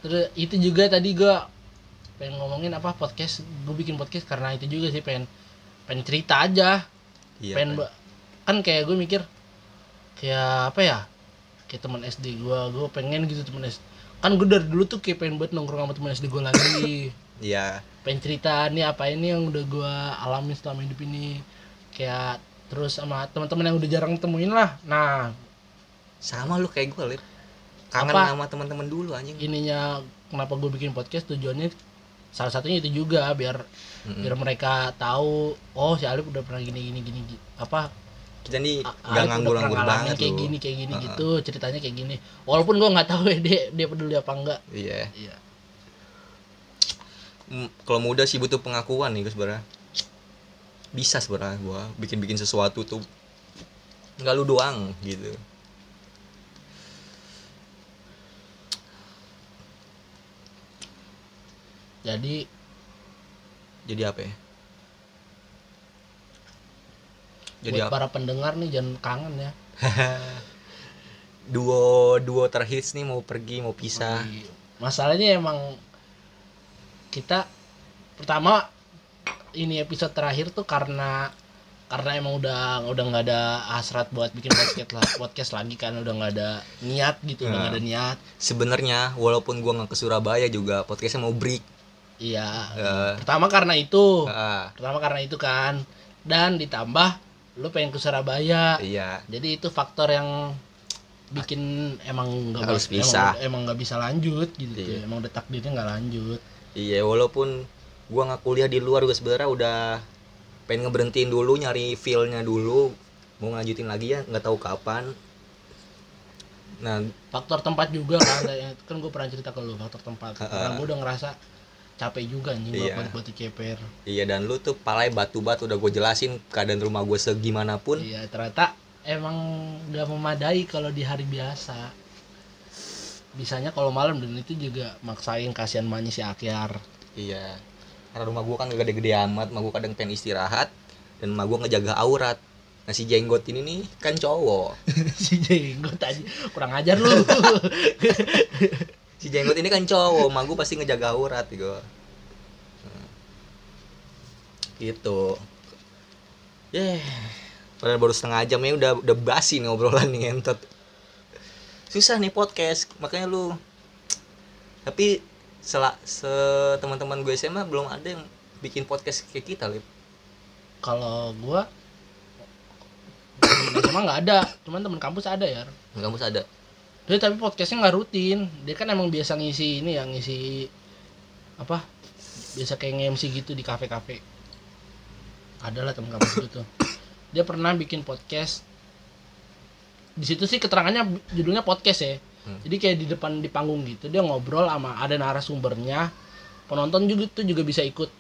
Terus itu juga tadi gue pengen ngomongin apa podcast. Gue bikin podcast karena itu juga sih pengen pengen cerita aja iya pengen kan? ba- kan kayak gue mikir kayak apa ya? Kayak teman SD gue gue pengen gitu teman SD kan gue dari dulu tuh kayak pengen buat nongkrong sama teman SD gue lagi. Iya. Pengen cerita nih apa ini yang udah gue alamin selama hidup ini. Kayak terus sama teman-teman yang udah jarang temuin lah. Nah sama lu kayak gue lip kangen Apa? sama teman-teman dulu anjing. Ininya kenapa gue bikin podcast tujuannya salah satunya itu juga biar Mm-mm. biar mereka tahu oh si Alif udah pernah gini gini gini, gi- apa? Kita nih nggak nganggur-nganggur banget kayak gini kayak gini Uh-uh. gitu ceritanya kayak gini. Walaupun gue nggak tahu ya dia dia peduli apa enggak iya. Iya. Mm, kalau muda sih butuh pengakuan nih gue sebenarnya. Bisa sebenarnya gue bikin-bikin sesuatu tuh nggak lu doang gitu. Jadi jadi apa ya? Jadi buat apa? para pendengar nih jangan kangen ya. Duo duo terhits nih mau pergi mau pisah. Masalahnya emang kita pertama ini episode terakhir tuh karena karena emang udah udah nggak ada hasrat buat bikin podcast lah podcast lagi kan udah nggak ada niat gitu udah nggak ada niat. Sebenarnya walaupun gua nggak ke Surabaya juga podcastnya mau break iya. Eh, pertama karena itu. Ah, pertama karena itu kan. Dan ditambah lu pengen ke Surabaya. Iya. Jadi itu faktor yang bikin emang nggak Harus emang- pisah. emang nggak bisa lanjut gitu Iya. emang udah takdirnya nggak lanjut. Iya walaupun gua nggak kuliah di luar gue sebenarnya udah pengen ngeberhentiin dulu nyari feelnya dulu. Mau ngajutin lagi ya nggak tahu kapan. Nah faktor tempat juga kan kan gue pernah cerita ke lu faktor tempat. Ha-ha. karena gue udah ngerasa capek juga anjing Iya. balik batu ceper iya dan lu tuh palai batu-batu udah gue jelasin keadaan rumah gue segimana pun. Iya ternyata emang nggak memadai kalau di hari biasa. Bisanya kalau malam dan itu juga maksain kasihan emaknya si Akyar. Iya. Karena rumah gue kan gak gede-gede amat mah gue kadang pengen istirahat dan mah gue ngejaga aurat. Nah si jenggot ini nih kan cowok. Si jenggot aja kurang ajar lu si jenggot ini kan cowok mah gue pasti ngejaga aurat gitu gitu Ya, padahal baru setengah jam ya udah udah basi nih obrolan nih ngentot. Susah nih podcast, makanya lu. Tapi sela se teman-teman gue SMA belum ada yang bikin podcast kayak kita, Lip. kalau gua emang nggak ada cuman temen kampus ada ya kampus ada. Dia tapi podcastnya nggak rutin. Dia kan emang biasa ngisi ini yang ngisi apa? Biasa kayak nge-MC gitu di kafe-kafe. Ada lah temen kampus gue tuh. Dia pernah bikin podcast. Di situ sih keterangannya judulnya podcast ya. Hmm. jadi kayak di depan di panggung gitu dia ngobrol sama ada narasumbernya. Penonton juga tuh juga bisa ikut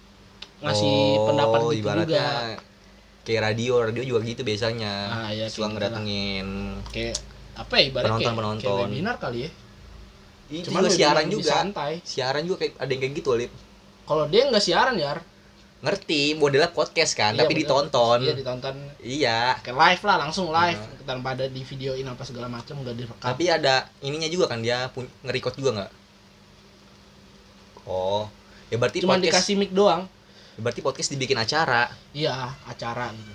ngasih Oh, pendapat gitu juga. Kayak radio, radio juga gitu biasanya. Ah, iya, Suka gitu ngedatengin. kayak apa ya ibaratnya kayak, Penonton-penonton. kayak webinar kali ya Ih, Cuman juga siaran juga. santai Siaran juga kayak ada yang kayak gitu, Lip. kalau dia nggak siaran ya Ngerti, modelnya podcast kan, Iya, tapi ditonton. iya ditonton Iya. kayak live lah langsung live Iya. tanpa ada di videoin apa segala macam nggak direkam Tapi ada ininya juga kan dia nge-record juga nggak? Oh, ya berarti cuma podcast, dikasih mic doang ya berarti podcast dibikin acara. iya acara gitu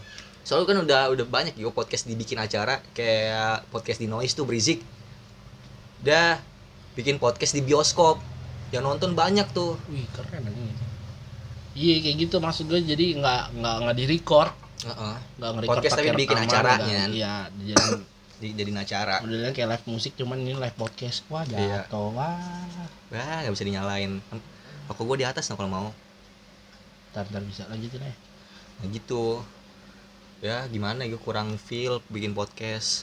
Soalnya kan udah udah banyak juga podcast dibikin acara kayak podcast di Noise tuh berisik. Dah bikin podcast di bioskop. Yang nonton banyak tuh. wih keren ini iya kayak gitu maksud gue jadi nggak nggak nggak di record Heeh. nggak nge-record Podcast tapi bikin acaranya. iya jadi Di, jadiin acara. modelnya kayak live musik cuman ini live podcast wah Iya. jatuh wah Wah, nggak bisa dinyalain. Aku gue di atas nah kalau mau. ntar ntar bisa lanjutin ya Nah gitu. Ya gimana gue kurang feel bikin podcast.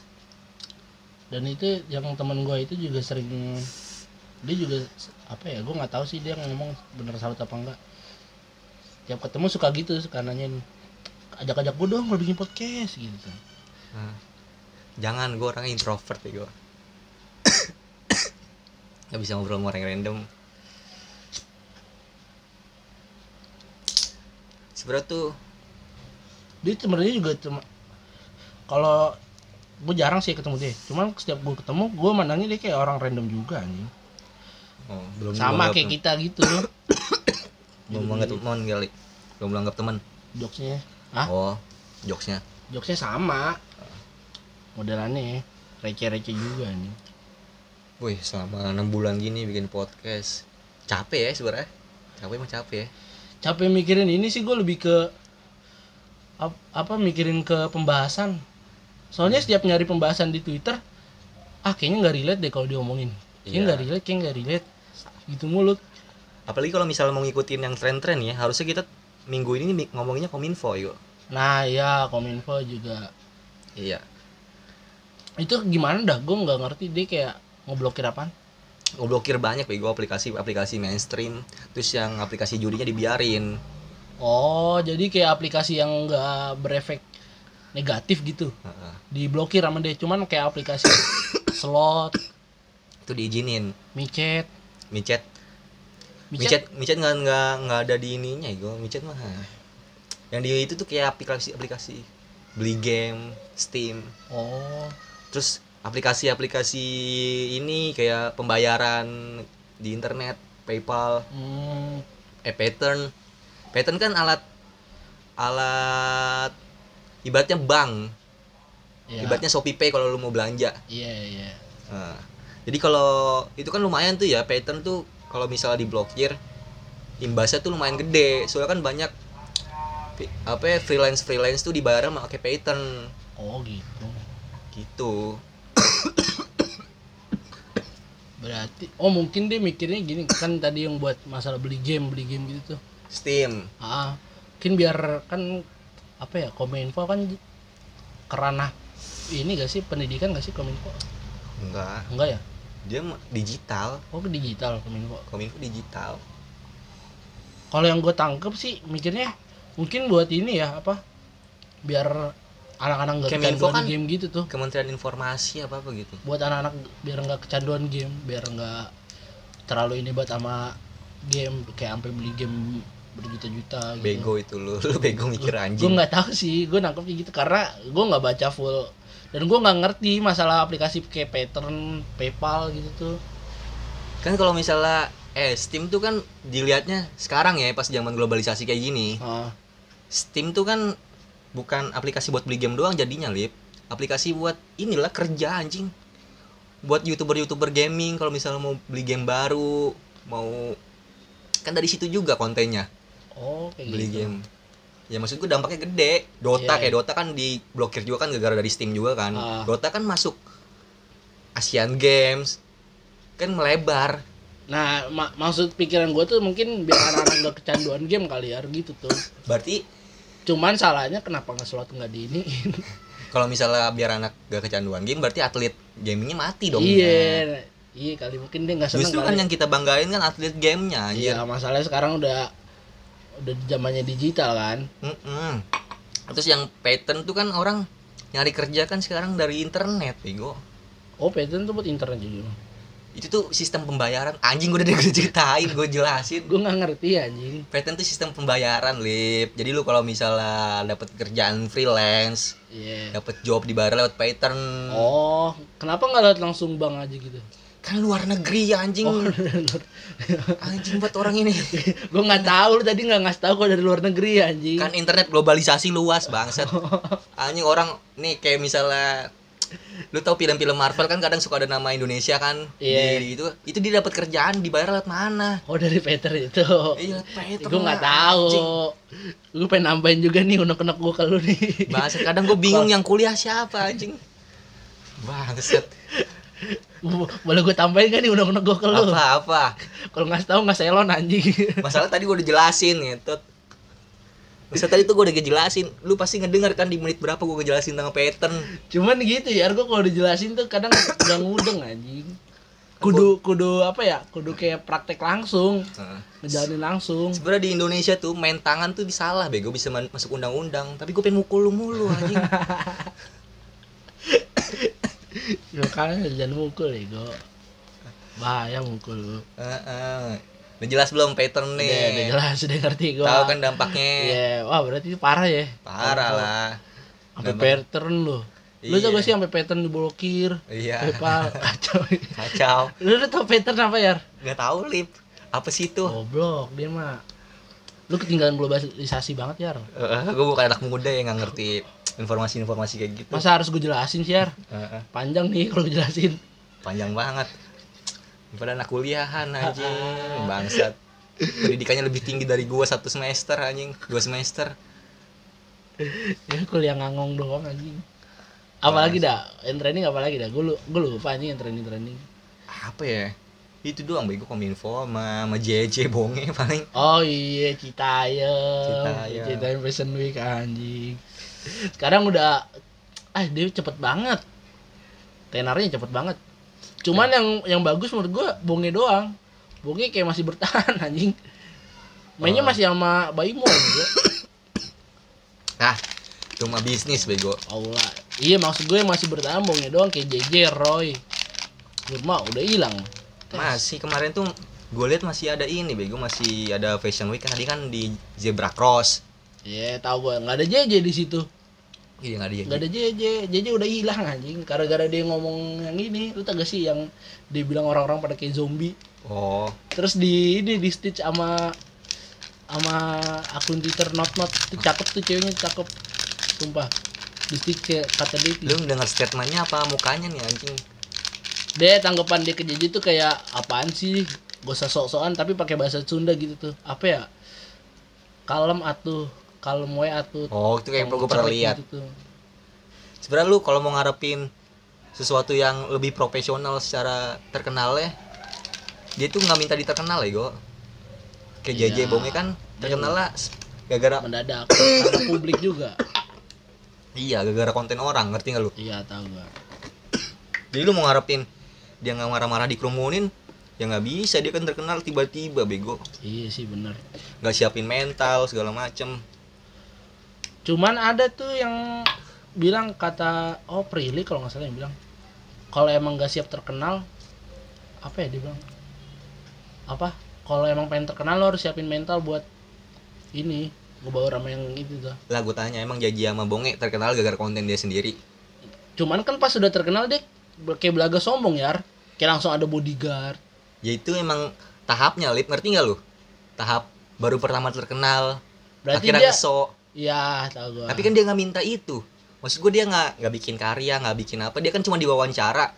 dan itu yang teman gue itu juga sering dia juga apa ya gue nggak tahu sih dia ngomong bener salut apa enggak. Tiap ketemu suka gitu suka nanyain ajak-ajak gue dong kalau bikin podcast gitu Nah, jangan gue orangnya introvert ya gue nggak bisa ngobrol sama orang random. Sebenarnya tuh dia sebenarnya juga cuma kalau gue jarang sih ketemu dia. Cuman setiap gue ketemu gue mandangnya dia kayak orang random juga anjing. Oh, belum sama kayak kita gitu belum anggap teman kali. Belum anggap teman jokesnya. Ah oh jokesnya. Jokesnya sama. Modelannya receh-receh juga nih wih selama enam bulan gini bikin podcast. Capek ya sebenarnya. Capek emang capek ya. Capek mikirin ini sih gue lebih ke ap- apa mikirin ke pembahasan. Soalnya setiap nyari pembahasan di twitter ah kayaknya nggak relate deh kalau diomongin. Kayaknya Iya. nggak relate kayaknya nggak relate. Gitu mulut. Apalagi kalau misalnya mau ngikutin yang tren-tren ya harusnya kita minggu ini ngomonginnya kominfo yuk. Nah ya kominfo juga. Iya. Itu gimana dah? Gue nggak ngerti dia kayak ngeblokir apaan? Ngeblokir banyak bego aplikasi-aplikasi mainstream. Terus yang aplikasi judinya dibiarin oh jadi kayak aplikasi yang nggak berefek negatif gitu? Diblokir sama dia cuman kayak aplikasi slot. Itu diizinin. Micet. Micet. Micet? Micet micet nggak nggak nggak ada di ininya gue micet mah. Yang di itu tuh kayak aplikasi aplikasi. Beli game steam. Oh. Terus aplikasi-aplikasi ini kayak pembayaran di internet PayPal. Hmm, eh pattern kan alat alat ibaratnya bank. Ya, ibaratnya Shopee Pay kalau lu mau belanja. Iya iya. Nah, jadi kalau itu kan lumayan tuh ya pattern tuh kalau misalnya diblokir imbasnya tuh lumayan gede. Soalnya kan banyak apa ya, freelance freelance tuh dibayar sama pakai pattern oh gitu. Gitu. Berarti oh mungkin dia mikirnya gini kan tadi yang buat masalah beli game beli game gitu tuh Steam. Ah mungkin biar kan apa ya kominfo kan kerana ini gak sih? Pendidikan gak sih kominfo? Enggak. Enggak ya? Dia digital. Oh ke digital kominfo? Kominfo digital. Kalau yang gue tangkep sih mikirnya mungkin buat ini ya apa biar anak-anak nggak kecanduan kan- game gitu tuh. Kementerian Informasi apa apa gitu. Buat anak-anak biar nggak kecanduan game biar nggak terlalu ini buat sama game kayak sampai beli game berjuta-juta gitu. bego itu lu lu bego mikir gue anjing nggak tahu sih gue nangkepnya gitu karena gue nggak baca full dan gue nggak ngerti masalah aplikasi kayak pattern PayPal gitu tuh. Kan kalau misalnya eh Steam tuh kan dilihatnya sekarang ya pas zaman globalisasi kayak gini. Ah, Steam tuh kan bukan aplikasi buat beli game doang jadinya lip. Aplikasi buat inilah kerja anjing. Buat youtuber youtuber gaming kalau misalnya mau beli game baru mau kan dari situ juga kontennya oh kayak beli gitu. game. Ya maksud gue dampaknya gede. Dota Iya. kayak Dota kan diblokir juga kan gara-gara dari Steam juga kan. Ah. Dota kan masuk Asian Games kan melebar. Nah ma- maksud pikiran gue tuh mungkin biar anak-anak gak kecanduan game kali ya gitu tuh. Berarti cuman salahnya kenapa nggak slot nggak di ini kalau misalnya biar anak gak kecanduan game berarti atlet gamingnya mati dong. Iya. Iya kali mungkin dia nggak seneng justru kali. kan yang kita banggain kan atlet gamenya iya masalahnya sekarang udah udah zamannya digital kan? Mm-mm. terus yang pattern tuh kan orang nyari kerja kan sekarang dari internet bego. Oh pattern tuh buat internet juga? Itu tuh sistem pembayaran. Anjing gue udah gue ceritain gue jelasin. Gue nggak ngerti anjing. Pattern tuh sistem pembayaran lip. Jadi lu kalau misalnya dapat kerjaan freelance iya. dapat job dibayar lewat pattern oh kenapa nggak lewat langsung bank aja gitu kan luar negeri anjing. Oh anjing buat orang ini. Gue nggak tahu lu tadi nggak ngasih tahu kok dari luar negeri anjing. Kan internet globalisasi luas bangsat. Anjing orang nih kayak misalnya lu tau film-film Marvel kan kadang suka ada nama Indonesia kan? Iya. di itu itu dia dapat kerjaan dibayar lewat mana? Oh dari Peter itu. Iya pattern gue nggak tahu. gue pengen nambahin juga nih unek-unek gue ke lu nih. Bangsat kadang gue bingung yang kuliah siapa anjing. Bangsat boleh gue tambahin kan nih unek-unek gue ke lu? Apa apa? Kalau ngasih tahu nggak selon anjing. Masalah tadi gue udah jelasin gitu Masalah tadi tuh gue udah ngejelasin. Lu pasti ngedenger kan di menit berapa gue ngejelasin tentang pattern. Cuman gitu ya gue kalau dijelasin tuh kadang udah ngudeng anjing. Kudu kudu apa ya? Kudu kayak praktek langsung ngejalanin langsung. Sebenarnya di Indonesia tuh main tangan tuh salah bego bisa masuk undang-undang. Tapi gue pengen mukul lu mulu anjing ya kan jangan mukul ya gue bahaya mukul lu Heeh. Udah jelas belum pattern nih udah, udah jelas udah ngerti gue Tahu kan dampaknya Iya, wah berarti itu parah ya. Parah lah Sampai pattern lu. Lu tau Iya. gak sih sampai pattern diblokir? Iya PayPal kacau. Kacau lu udah tau pattern apa ya? Gak tahu lip Apa sih itu Goblok dia mah. Lu ketinggalan globalisasi banget ya. gue bukan anak muda yang nggak ngerti informasi-informasi kayak gitu Masa harus gue jelasin sih, Yar? Heeh. Panjang nih kalau jelasin. panjang banget pada anak kuliahan anjing bangsat pendidikannya lebih tinggi dari gua satu semester anjing dua semester Ya kuliah ngangong doang anjing. Apalagi dah, yang training apalagi dah? Gue lu, gue lupa nih yang training-training. apa ya itu doang bego kominfo sama, sama JJ bonge paling Oh iya, Citayam. Citayam. Citayam Fashion Week anjing. Sekarang udah ah dia cepet banget. Tenarnya cepet banget. Cuman yang yang bagus menurut gua Bonge doang. Bonge kayak masih bertahan anjing. Mainnya Oh. masih sama Baimo juga. ah cuma bisnis bego Allah. Iya maksud gue masih bertahan Bonge doang kayak JJ Roy. Nurma udah hilang. Masih kemarin tuh gue lihat masih ada ini bego masih ada fashion week. Tadi kan di zebra cross. Iya, tahu gua. Nggak ada JJ di situ. iya nggak ada Gak ada JJ, JJ udah hilang anjing. Gara-gara dia ngomong yang ini. Lu tau gak sih yang dia bilang orang-orang pada kayak zombie? Oh. Terus di ini di stitch sama sama akun Twitter not not. Tuh cakep tuh ceweknya cakep. Sumpah. Di stitch kayak kata dia. Lu dengar statementnya apa mukanya nih anjing dia tanggapan dia ke JJ tuh kayak apaan sih? Gak usah sok-sokan tapi pakai bahasa Sunda gitu tuh. Apa ya? Kalem atuh kalem we atuh. Oh itu kayak gue pernah lihat. gitu sebenarnya lu kalau mau ngarepin sesuatu yang lebih profesional secara terkenal ya dia tuh nggak minta diterkenal ya go. Kayak JJ Iya. Bonge kan terkenal lah gara-gara mendadak karena publik juga. Iya gara-gara konten orang ngerti nggak lu? Iya tahu gua. Jadi lu mau ngarepin dia nggak marah-marah dikerumunin ya nggak bisa dia kan terkenal tiba-tiba bego. Iya sih bener. Nggak siapin mental segala macem. Cuman ada tuh yang bilang kata oh Prilly kalau nggak salah yang bilang kalau emang gak siap terkenal apa ya dia bilang? Apa? Kalau emang pengen terkenal lo harus siapin mental buat ini gue bawa sama yang itu tuh. Lah gue tanya emang JJ sama Bonge terkenal gara-gara konten dia sendiri? Cuman kan pas sudah terkenal deh kayak belaga sombong ya kayak langsung ada bodyguard. Ya itu emang tahapnya lip. Ngerti nggak lu? Tahap baru pertama terkenal. Berarti akhirnya dia ngeso Iya, tahu gua. tapi kan dia nggak minta itu. Maksud gue dia nggak nggak bikin karya nggak bikin apa. Dia kan cuma diwawancara.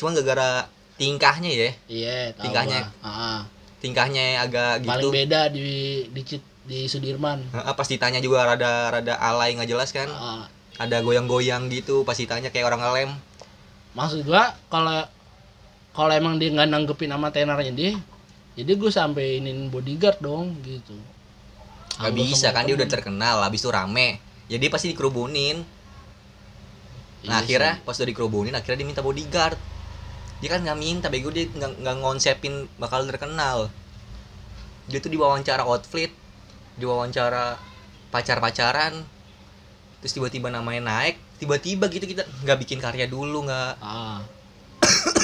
Cuma gara-gara tingkahnya ya. Iya, tahu tingkahnya. gua. Heeh. tingkahnya agak Paling gitu beda di di di Sudirman. Heeh, pas ditanya juga rada rada alay nggak jelas kan? Heeh. ada goyang-goyang gitu pas ditanya kayak orang ngelem maksud gua kalau kalau emang dia nggak nanggepin sama tenornya dia jadi gue sampai inin bodyguard dong gitu. Nggak bisa kan dia udah terkenal habis itu rame. Jadi dia pasti dikerubunin nah Iya akhirnya sih. pas udah dikerubunin akhirnya dia minta bodyguard. Dia kan nggak minta bego dia nggak nggak ngonsepin bakal terkenal. Dia tuh diwawancara outfit diwawancara pacar pacaran terus tiba-tiba namanya naik tiba-tiba gitu kita nggak bikin karya dulu nggak. Ah.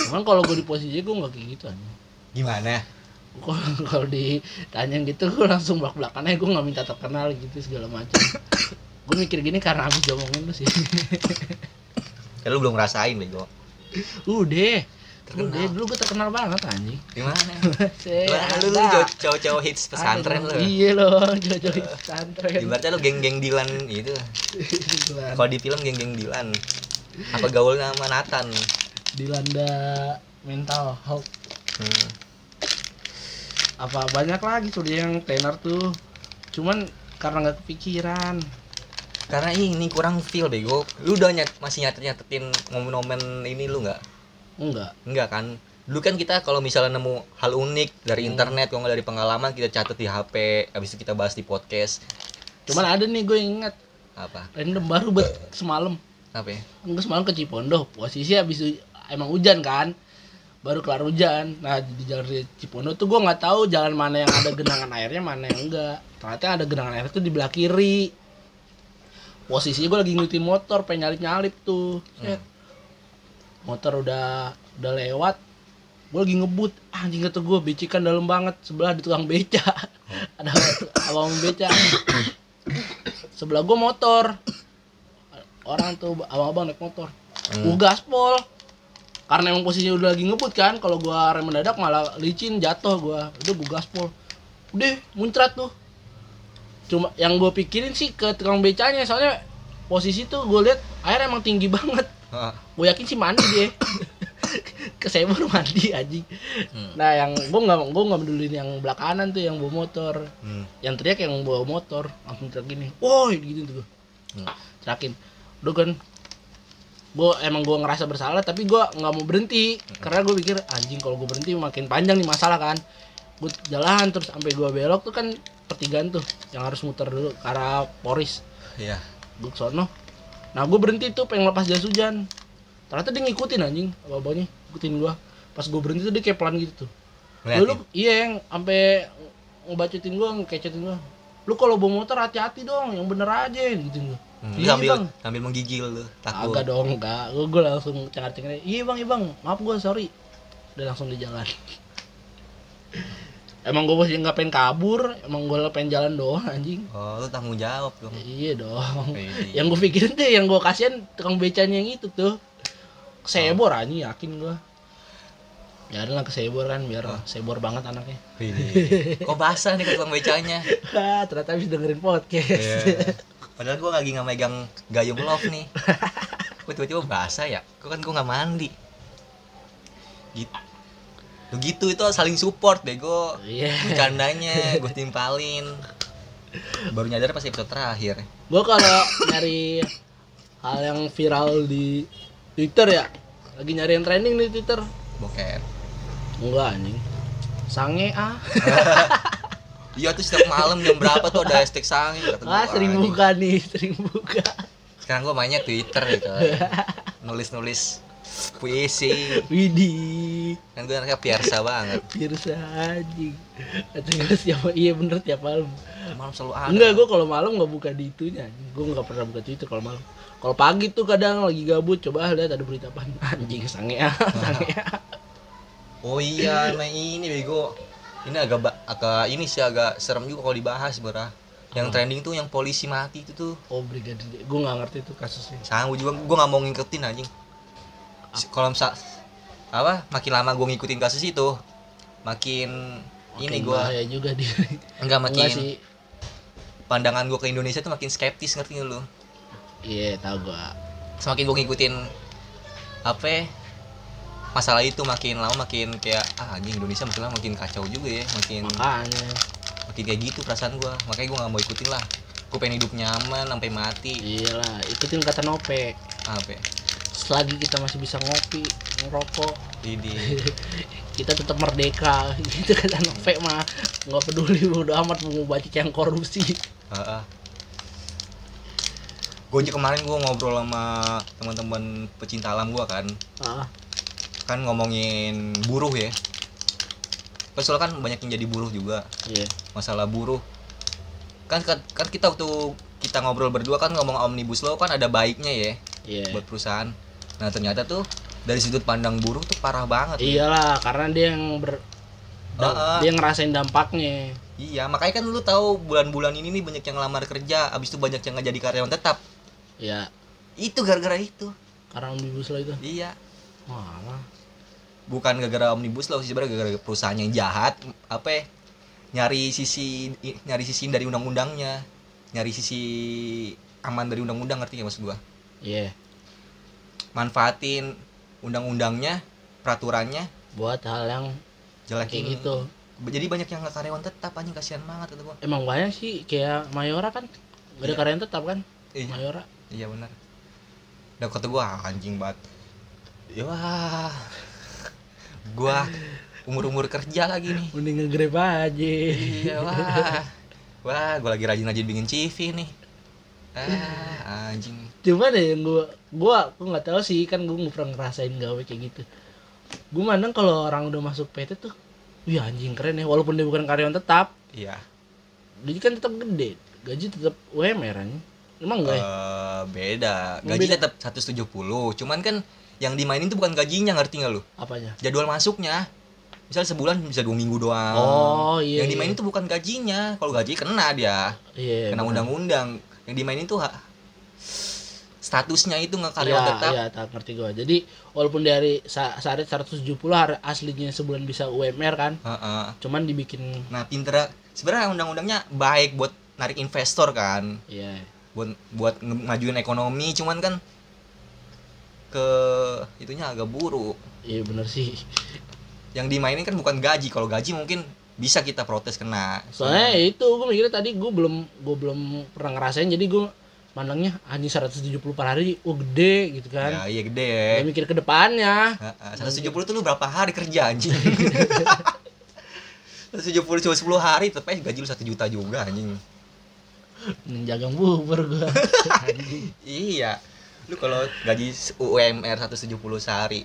Cuman kalau gue di posisi gue nggak kayak gitu aja gimana? Kalau ditanyain gitu gue langsung belak belakannya gue nggak minta terkenal gitu segala macam. Gue mikir gini karena habis diomongin lu sih. Ya, lu belum ngerasain bego. Udah Terkenal. udah dulu gue terkenal banget anjing. Gimana? Wah, lu lu cowok-cowok hits pesantren lu? Iya loh jauh-jauh di pesantren. Ibaratnya lu geng-geng Dilan itu Dilan. kalau di film geng-geng Dilan. Apa gaulnya sama Nathan? Dilanda mental health. Hmm. apa banyak lagi tuh dia yang tenor tuh. Cuman karena nggak kepikiran. Karena ini kurang feel bego. Lu udah nyat, masih nyatet nyatetin momen-momen ini lu nggak enggak. Enggak kan? Dulu kan kita kalau misalnya nemu hal unik dari Hmm. internet kalau nggak dari pengalaman kita catat di HP habis itu kita bahas di podcast. Cuman ada nih gue inget apa? Random baru buat semalam. Apa ya? Gue semalam ke Cipondo. Posisi habis emang hujan kan? Baru kelar hujan. Nah di jalan Cipondo tuh gue nggak tahu jalan mana yang ada genangan airnya mana yang enggak. Ternyata yang ada genangan air tuh di belah kiri. Posisinya gue lagi ngikutin motor pengen nyalip nyalip tuh. Set. Motor udah udah lewat gue lagi ngebut. Ah, anjing kata gue becikan dalam banget sebelah di tukang beca. Ada abang beca. Sebelah gue motor. Orang tuh abang-abang naik motor. Hmm. gue gaspol. Karena emang posisinya udah lagi ngebut kan kalau gua rem mendadak malah licin jatuh gua. Udah gue gaspol. Udah muncrat tuh. Cuma yang gue pikirin sih ke tukang becanya soalnya posisi tuh gue lihat air emang tinggi banget gue yakin sih mandi dia. Kesebor mandi aja Hmm. nah yang gue nggak gue nggak pedulin yang belah kanan tuh yang bawa motor. Hmm. yang teriak yang bawa motor langsung teriak gini woi gitu tuh. Hmm. teriakin udah kan gue emang gue ngerasa bersalah tapi gue nggak mau berhenti. Karena gue pikir anjing kalau gue berhenti makin panjang nih masalah kan. Gue jalan terus sampai gue belok tuh kan pertigaan tuh yang harus muter dulu ke arah Poris. Iya. gue ke sono nah gue berhenti tuh pengen lepas jas hujan. Ternyata dia ngikutin anjing apa abangnya ngikutin gue pas gue berhenti tuh dia kayak pelan gitu tuh. Lu iya yang sampai ngebacotin gua ngekecetin gua. Lu kalau bawa motor hati-hati dong yang bener aja gitu gua. Hmm, iya sambil bang. sambil menggigil lu takut. Agak dong enggak. Gua, gua langsung cengar-cengir iya bang iya bang. Maaf gua sorry. Udah langsung di jalan emang gua masih nggak pengen kabur emang gua pengen jalan doang anjing oh lu tanggung jawab dong iya dong Wih. yang gua pikirin tuh yang gua kasihan tukang becanya yang itu tuh sebor anjing yakin gua ya lah kesebor kan biar sebor banget anaknya Wih. kok basah nih tukang becanya Wah, ternyata habis dengerin podcast. Iya. Padahal gue lagi nggak megang gayung love nih. Gue tiba-tiba basah ya. Gue kan gue nggak mandi. Gitu. Gitu itu saling support bego. Iya. Bercandanya gue timpalin. Baru nyadar pas episode terakhir. Gua kalau nyari hal yang viral di Twitter ya, lagi nyari yang trending di Twitter. Boker. Enggak anjing. Sange ah. Iya tuh setiap malam jam berapa tuh ada hashtag sange kata Ah, sering buka nih, sering buka. Sekarang gue mainnya Twitter gitu. Nulis-nulis puisi. Widih. Kan gue anaknya piarsa banget. Pirsa anjing. Katanya siapa iya bener tiap malam. Malam selalu ada. Enggak, gua kalau malam nggak buka di itunya. Gua nggak pernah buka Twitter kalau malam. Kalau pagi tuh kadang lagi gabut, coba lihat ada berita apa. Anjing sange ah, sange ah. Oh iya, nah ini bego. Ini agak agak ini sih agak serem juga kalau dibahas berah. Yang Apa? trending tuh yang polisi mati itu tuh. Oh, brigadir. Gue nggak ngerti tuh kasusnya. Sama gua juga gua nggak mau ngikutin anjing. Kalau misal apa makin lama gua ngikutin kasus itu, makin ini Makin gua bahaya juga dia. enggak Enggak makin sih. pandangan gue ke Indonesia tuh makin skeptis ngerti nggak lu? Iya tahu gua. Semakin gue ngikutin apa ya, masalah itu makin lama makin kayak ah anjing Indonesia makin lama makin kacau juga ya makin makanya. makin kayak gitu perasaan gue makanya gue nggak mau ikutin lah. Gue pengen hidup nyaman sampai mati. Iyalah ikutin kata Nope apa ya? Selagi kita masih bisa ngopi ngerokok. Ini. Kita tetap merdeka. Gitu kata Nope mah. Nggak peduli udah amat mau baca yang korupsi gue aja kemarin gue ngobrol sama teman-teman pecinta alam gue kan. Ah kan ngomongin buruh ya. Kan soalnya kan banyak yang jadi buruh juga. Iya. Masalah buruh. Kan kan, kan kita waktu kita ngobrol berdua kan ngomong omnibus law kan ada baiknya ya iya. buat perusahaan nah ternyata tuh dari sudut pandang buruh tuh parah banget iyalah karena dia yang ber da- Ah, ah. dia ngerasain dampaknya. Iya makanya kan lu tahu bulan-bulan ini nih banyak yang lamar kerja abis itu banyak yang nggak jadi karyawan tetap. Ya itu gara-gara itu. Karena omnibus law itu. Iya. Malah bukan gara-gara omnibus law sih sebenarnya gara-gara perusahaan yang jahat apa ya, nyari sisi nyari sisi dari undang-undangnya nyari sisi aman dari undang-undang ngerti nggak maksud gua? Iya manfaatin undang-undangnya peraturannya. Buat hal yang jelekin kayak gitu. Jadi banyak yang nggak karyawan tetap anjing kasihan banget kata gua. Emang banyak sih kayak Mayora kan. Gak ada Iya. karyawan tetap kan? Iya. Mayora. Iya benar. Dan kata gua "Ah, anjing banget. Ya wah. Gua umur-umur kerja lagi nih. Mending ngegrab aja. Iya wah. Wah gue lagi rajin-rajin bikin CV nih ah anjing. Cuma deh yang gua gua gua nggak tahu sih kan gua nggak pernah ngerasain gawe kayak gitu. Gua mandang kalau orang udah masuk PT tuh wih anjing keren ya. Walaupun dia bukan karyawan tetap. Iya. Gaji kan tetap gede. Gaji tetap UMR anjing. Emang enggak ya? Eh, beda. Gaji beda? tetap 170 cuman kan yang dimainin tuh bukan gajinya ngerti nggak lu? Apanya? Jadwal masuknya. Misal sebulan bisa dua minggu doang. Oh iya yang iya. dimainin tuh bukan gajinya. Kalau gaji kena dia. Iya kena benar. undang-undang yang dimainin tuh ha- statusnya itu nggak karyawan Iya, tetap iya, tak ngerti gua. Jadi walaupun dari sa sehari 170 hari aslinya sebulan bisa UMR kan, Heeh. cuman dibikin nah pinter sebenarnya undang-undangnya baik buat narik investor kan ya buat buat ngajuin ekonomi cuman kan ke itunya agak buruk iya bener sih. yang dimainin kan bukan gaji kalau gaji mungkin bisa kita protes kena Soalnya itu gua mikirnya tadi gua belum gua belum pernah ngerasain jadi gua mandangnya anjing 170 per hari, oh gede gitu ya kan. iya gede ya Gua mikir ke depannya. Heeh, 170 tuh lu berapa hari kerja anjing 170 cuma 10 hari aja gaji lu 1 juta juga anjing Menjagang bubur gua. Iya lu kalau gaji UMR 170 sehari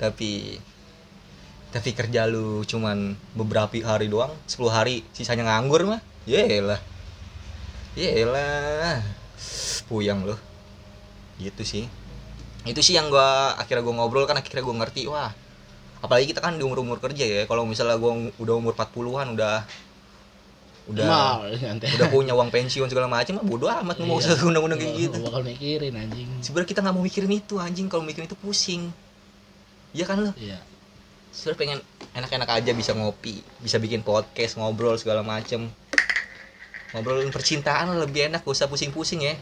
tapi tapi kerja lu cuman beberapa hari doang 10 hari sisanya nganggur mah. Yelah. Yelah. Puyang lu. Gitu sih. Itu sih yang gua akhirnya gua ngobrol kan akhirnya gua ngerti wah. Apalagi kita kan di umur umur kerja ya kalau misalnya gua udah umur 40-an udah udah Mal, nyantai. udah punya uang pensiun segala macam mah bodo amat lu mau Iya. usah undang-undang kayak gitu. bakal mikirin anjing. sebenarnya kita nggak mau mikirin itu anjing. Kalau mikirin itu pusing. Iya kan lo Iya. Sebenarnya pengen enak-enak aja bisa ngopi bisa bikin podcast ngobrol segala macem ngobrolin percintaan lebih enak gak usah pusing-pusing ya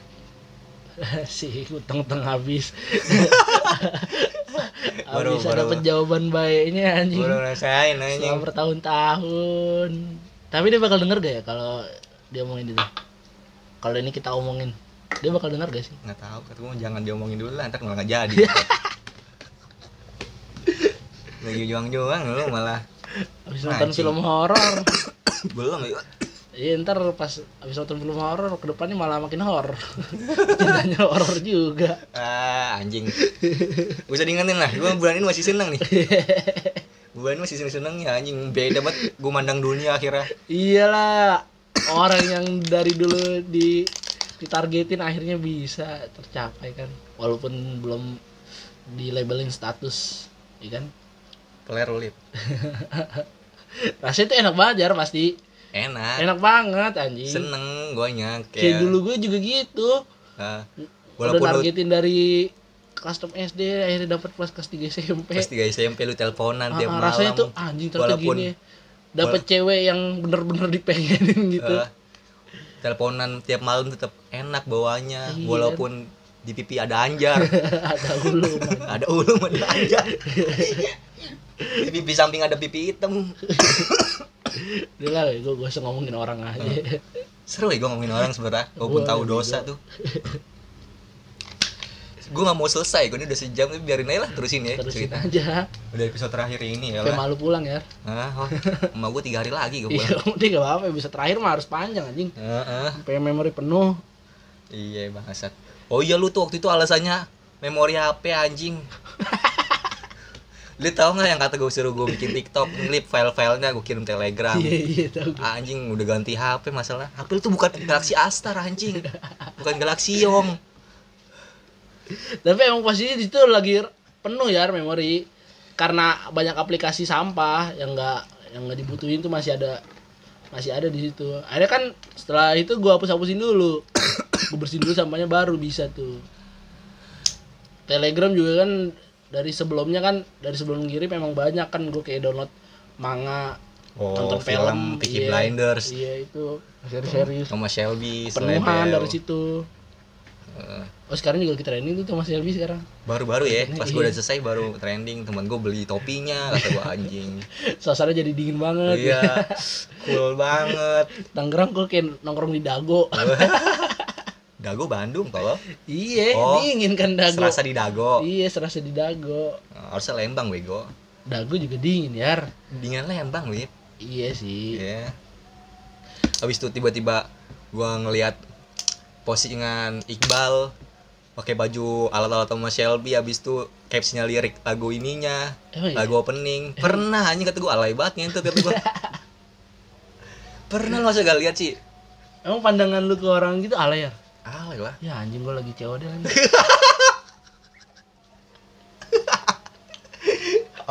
si utang-utang habis. Baru- habis ada baru- jawaban baiknya anjing. baru rasain Selama anjing bertahun-tahun. Tapi dia bakal denger gak ya kalau dia omongin itu? Kalau ini kita omongin, dia bakal denger gak sih? nggak tahu gue jangan diomongin dulu lah ntar malah nggak jadi lagi juang-juang lu malah Habis nonton Anjing. film horor. belum ya Iya ntar pas habis nonton film horor ke depannya malah makin horor. Cintanya horor juga. ah anjing Gak usah diingetin lah gue bulan ini masih seneng nih bulan ini masih seneng-seneng ya anjing beda banget gue mandang dunia akhirnya Iyalah orang yang dari dulu di ditargetin akhirnya bisa tercapai kan walaupun belum di labelin status ya kan keler lip rasanya itu enak banget jar pasti. Enak. Enak banget anjing. Seneng guanya kayak kayak dulu gue juga gitu. Ah, udah walaupun lu dari custom SD akhirnya dapat kelas kelas 3 SMP pas 3 SMP lu teleponan Ah, tiap ah, malam. rasanya tuh anjing ternyata Walaupun- gini. Dapat cewek yang bener-bener dipengenin gitu. Ah, teleponan tiap malam tetap enak bawanya Iya. walaupun di pipi ada anjar. Ada ulu ada ulum ada anjar pipi samping ada pipi hitam. Udah lah gue gue usah ngomongin orang aja. Seru ya gue ngomongin orang sebenarnya walaupun Boleh tahu dosa tuh. Gue nggak mau selesai gue ini udah sejam tapi biarin aja lah terusin ya terusin cerita. aja. Udah episode terakhir ini ya kayak lah. malu pulang ya. Ah oh, emak gue tiga hari lagi gue iya pulang. udah gak apa-apa bisa terakhir mah harus panjang anjing. Heeh. sampai memori penuh. Iya bangsat. Oh iya lu tuh waktu itu alasannya memori HP anjing lu tau nggak yang kata gue suruh gue bikin TikTok? Ngelip file-filenya gue kirim telegram. Iya iya gue. anjing udah ganti HP masalah. HP tuh bukan Galaxy Astar anjing. Bukan Galaxy Yong. Tapi emang posisi di situ lagi penuh ya memori. Karena banyak aplikasi sampah yang enggak yang nggak dibutuhin tuh masih ada masih ada di situ. Akhirnya kan setelah itu gua hapus hapusin dulu. Gue bersihin dulu sampahnya baru bisa tuh. Telegram juga kan dari sebelumnya kan dari sebelum ngirim memang banyak kan gue kayak download manga oh nonton film, film, Peaky iya. Blinders. iya itu. Seri-seri sama Shelby penuhan dari situ. Eh, oh sekarang juga lagi trending tuh Thomas Shelby sekarang. Baru-baru ya pas gue Iya. udah selesai baru trending teman gue beli topinya kata gue anjing. Suasana jadi dingin banget. Iya cool banget. Tangerang kok kayak nongkrong di Dago Dago Bandung tolong iya Oh, dingin kan Dago. serasa di Dago. Iya serasa di Dago. Nah, harusnya Lembang bego Dago juga dingin ya dingin Lembang Lip iya sih. Iya. Habis itu tiba-tiba gua ngelihat postingan Iqbal pakai baju alat-alat sama Shelby habis itu captionnya lirik lagu ininya Emang iya? lagu opening. Pernah anjing kata gua alay banget ngentut kata gua. Pernah masa gak lihat sih? Emang pandangan lu ke orang gitu alay ya alay lah. Ya anjing gua lagi deh anjing.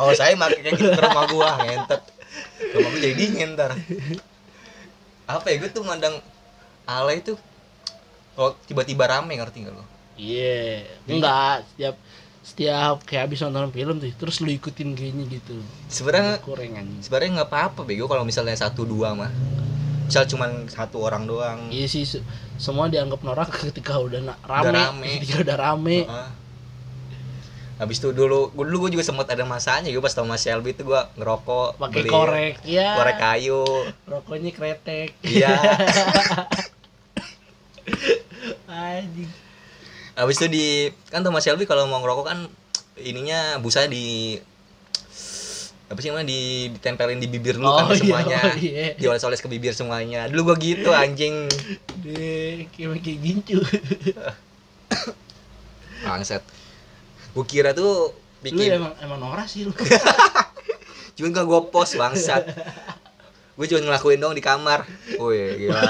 oh saya pakai kayak gitu ke rumah gua ngentet rumah gua jadi dingin ntar. Apa ya gue tuh mandang alay tuh kalau tiba-tiba rame ngerti gak lo iya. Enggak setiap setiap kayak habis nonton film tuh terus lu ikutin kayaknya gitu. Sebenarnya sebenarnya nggak apa-apa bego kalau misalnya satu dua mah misal cuman satu orang doang. Iya sih se- semua dianggap norak ketika udah rame, rame. ketika udah rame. Heeh. habis itu dulu gua dulu gue juga sempat ada masanya gue pas tau mas Shelby itu gue ngerokok pakai beli korek ya korek kayu. Rokoknya kretek. Iya. Anjing. Habis itu di kan Thomas Shelby kalau mau ngerokok kan ininya busanya di apa sih namanya di ditempelin di bibir kan Oh, iya, semuanya. oh, iya. dioles-oles ke bibir semuanya. Dulu gue gitu anjing. Deh kayak kayak gincu. Bangset gue kira tuh lu bikin emang emang norak sih lu. Cuman gak gue post bangsat. Gue cuma ngelakuin dong di kamar. Wih gila.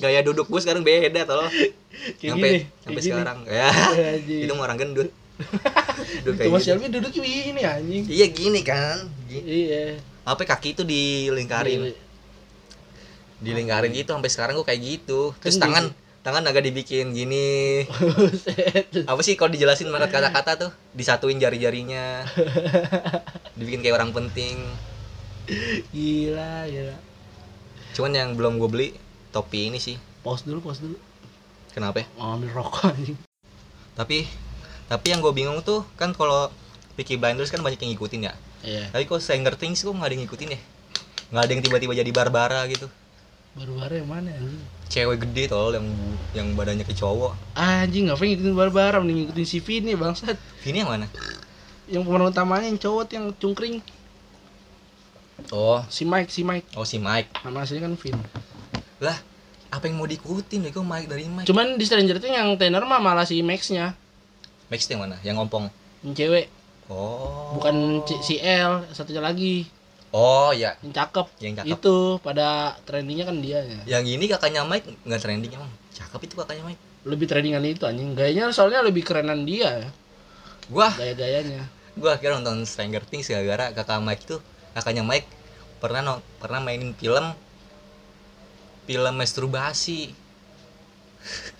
Gaya duduk gue sekarang beda tol kayak sampai sampai sekarang. Ya. Anjing. itu orang gendut Duduk kayak Thomas gitu. Shelby duduknya begini anjing. Iya gini kan. Gi- iya. Apa kaki itu dilingkarin? Dilingkarin gitu sampai sekarang gue kayak gitu. Terus Kan tangan tangan agak dibikin gini. Apa sih kalau dijelasin banget kata-kata tuh? Disatuin jari-jarinya. Dibikin kayak orang penting. Gila gila cuman yang belum gue beli topi ini sih. Pause dulu pause dulu. Kenapa ya? mau ambil rokok anjing. Tapi tapi yang gue bingung tuh kan kalau Peaky Blinders kan banyak yang ngikutin ya. Iya. Tapi kok Stranger Things kok nggak ada yang ngikutin ya? Nggak ada yang tiba-tiba jadi Barbara gitu. Baru-baru yang mana anjing? Cewek gede tol yang yang badannya ke cowok. Anjing ngapain ngikutin baru-baru mending ngikutin si Vini bangsat. Ini yang mana? Yang pemeran utamanya yang cowok yang cungkring. Oh. Si Mike si Mike. Oh si Mike. Nama aslinya kan Vin. Lah apa yang mau diikutin? Kok Mike dari Mike. Cuman di Stranger Things yang tenor mah malah si Max nya Max yang mana? Yang ngompong? Yang cewek. Oh. Bukan C- si L satunya lagi. Oh ya yang cakep. Yang cakep. Itu pada trendingnya kan dia ya. Yang ini kakaknya Mike nggak trending emang? Cakep itu kakaknya Mike. Lebih trendingan itu anjing. Gayanya soalnya lebih kerenan dia. Ya gua gaya-gayanya. Gua akhirnya nonton Stranger Things gara-gara kakak Mike tuh kakaknya Mike pernah no- pernah mainin film film masturbasi.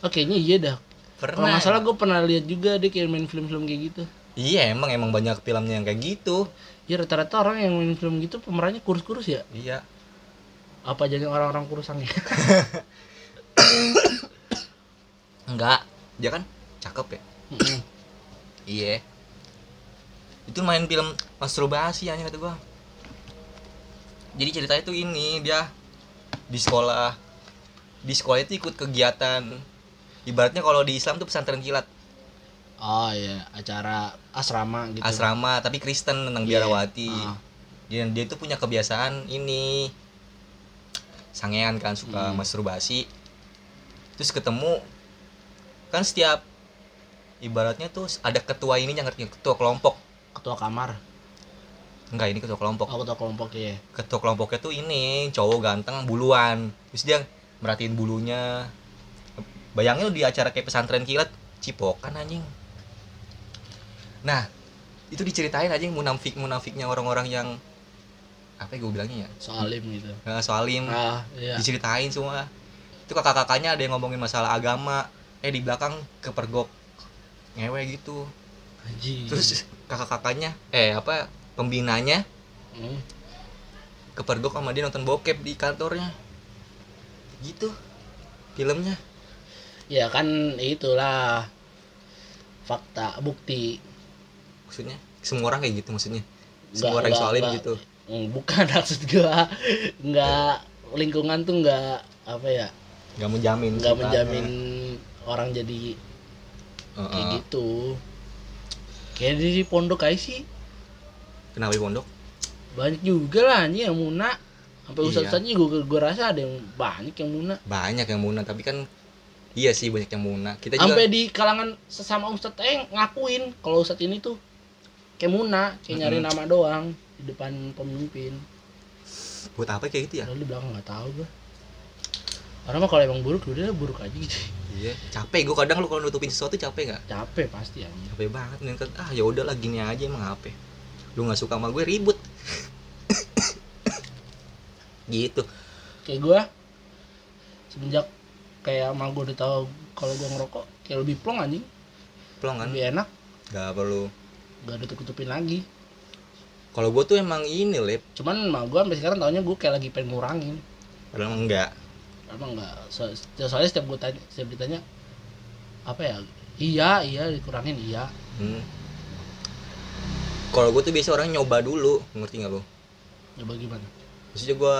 Oh kayaknya iya dah kalau pernah nggak salah gue pernah lihat juga dia kayak main film-film kayak gitu. Iya emang emang banyak filmnya yang kayak gitu. Ya rata-rata orang yang main film gitu pemerannya kurus-kurus ya? Iya. Apa jadi orang-orang kurusan ya enggak. Dia kan cakep ya? Iya. Itu main film masturbasi aja kata gua. Jadi ceritanya tuh ini dia di sekolah. Di sekolah itu ikut kegiatan ibaratnya kalau di Islam tuh pesantren kilat. Oh iya. Acara asrama gitu. Asrama tapi Kristen tentang Iya. biarawati Ah. dia dia tuh punya kebiasaan ini. Sangean kan suka Hmm. masturbasi terus ketemu kan setiap ibaratnya tuh ada ketua ini yang ngerti ketua kelompok. Ketua kamar. Enggak ini ketua kelompok. Oh ketua kelompok ya ketua kelompoknya tuh ini cowok ganteng buluan. Terus dia merhatiin bulunya bayangin lu di acara kayak pesantren kilat cipokan anjing. Nah itu diceritain aja munafik munafiknya orang-orang yang apa ya gue bilangnya ya? Soalim gitu. Nah, soalim ah iya. Diceritain semua. Itu kakak-kakaknya ada yang ngomongin masalah agama. Eh di belakang kepergok ngewe gitu. Haji terus kakak-kakaknya eh apa pembinanya Hmm. kepergok sama dia nonton bokep di kantornya. Gitu filmnya ya kan itulah fakta bukti. Maksudnya? Semua orang kayak gitu maksudnya? Semua orang yang nggak- soalin gitu? Hmm, bukan maksud gua. Nggak lingkungan tuh nggak apa ya nggak menjamin nggak menjamin orang jadi Heeh. kayak gitu. Kayak di pondok aja sih. Kenapa di pondok? Banyak juga lah anjing yang muna. Sampai Iya. ustadz ustadznya gua, gua rasa ada yang banyak yang muna. Banyak yang muna tapi kan iya sih banyak yang muna. Kita juga sampai di kalangan sesama ustadz eh ngakuin. Kalau ustadz ini tuh kayak muna kayak nyari Mm-mm. nama doang di depan pemimpin. Buat apa kayak gitu ya? Padahal di belakang nggak tahu gua. Orang mah kalau emang buruk udah buruk aja gitu. Iya. Capek gue kadang lu kalau nutupin sesuatu capek nggak? Capek pasti anjing. Capek banget nih kan ah ya udahlah gini aja emang apa lu nggak suka sama gue ribut. Gitu. Kayak gua semenjak kayak sama gua udah tahu kalau gua ngerokok kayak lebih plong anjing. Pelong kan? Lebih enak. Nggak perlu. Gak ada tutupin lagi. Kalau gue tuh emang ini lip. Cuman sama gua sampai sekarang tahunya gua kayak lagi pengen ngurangin. Padahal emang enggak. Emang enggak. So, soalnya setiap gua tanya setiap ditanya apa ya? Iya iya dikurangin. Iya. Hmm. kalau gue tuh biasa orang nyoba dulu. Ngerti nggak lu coba gimana? Maksudnya gue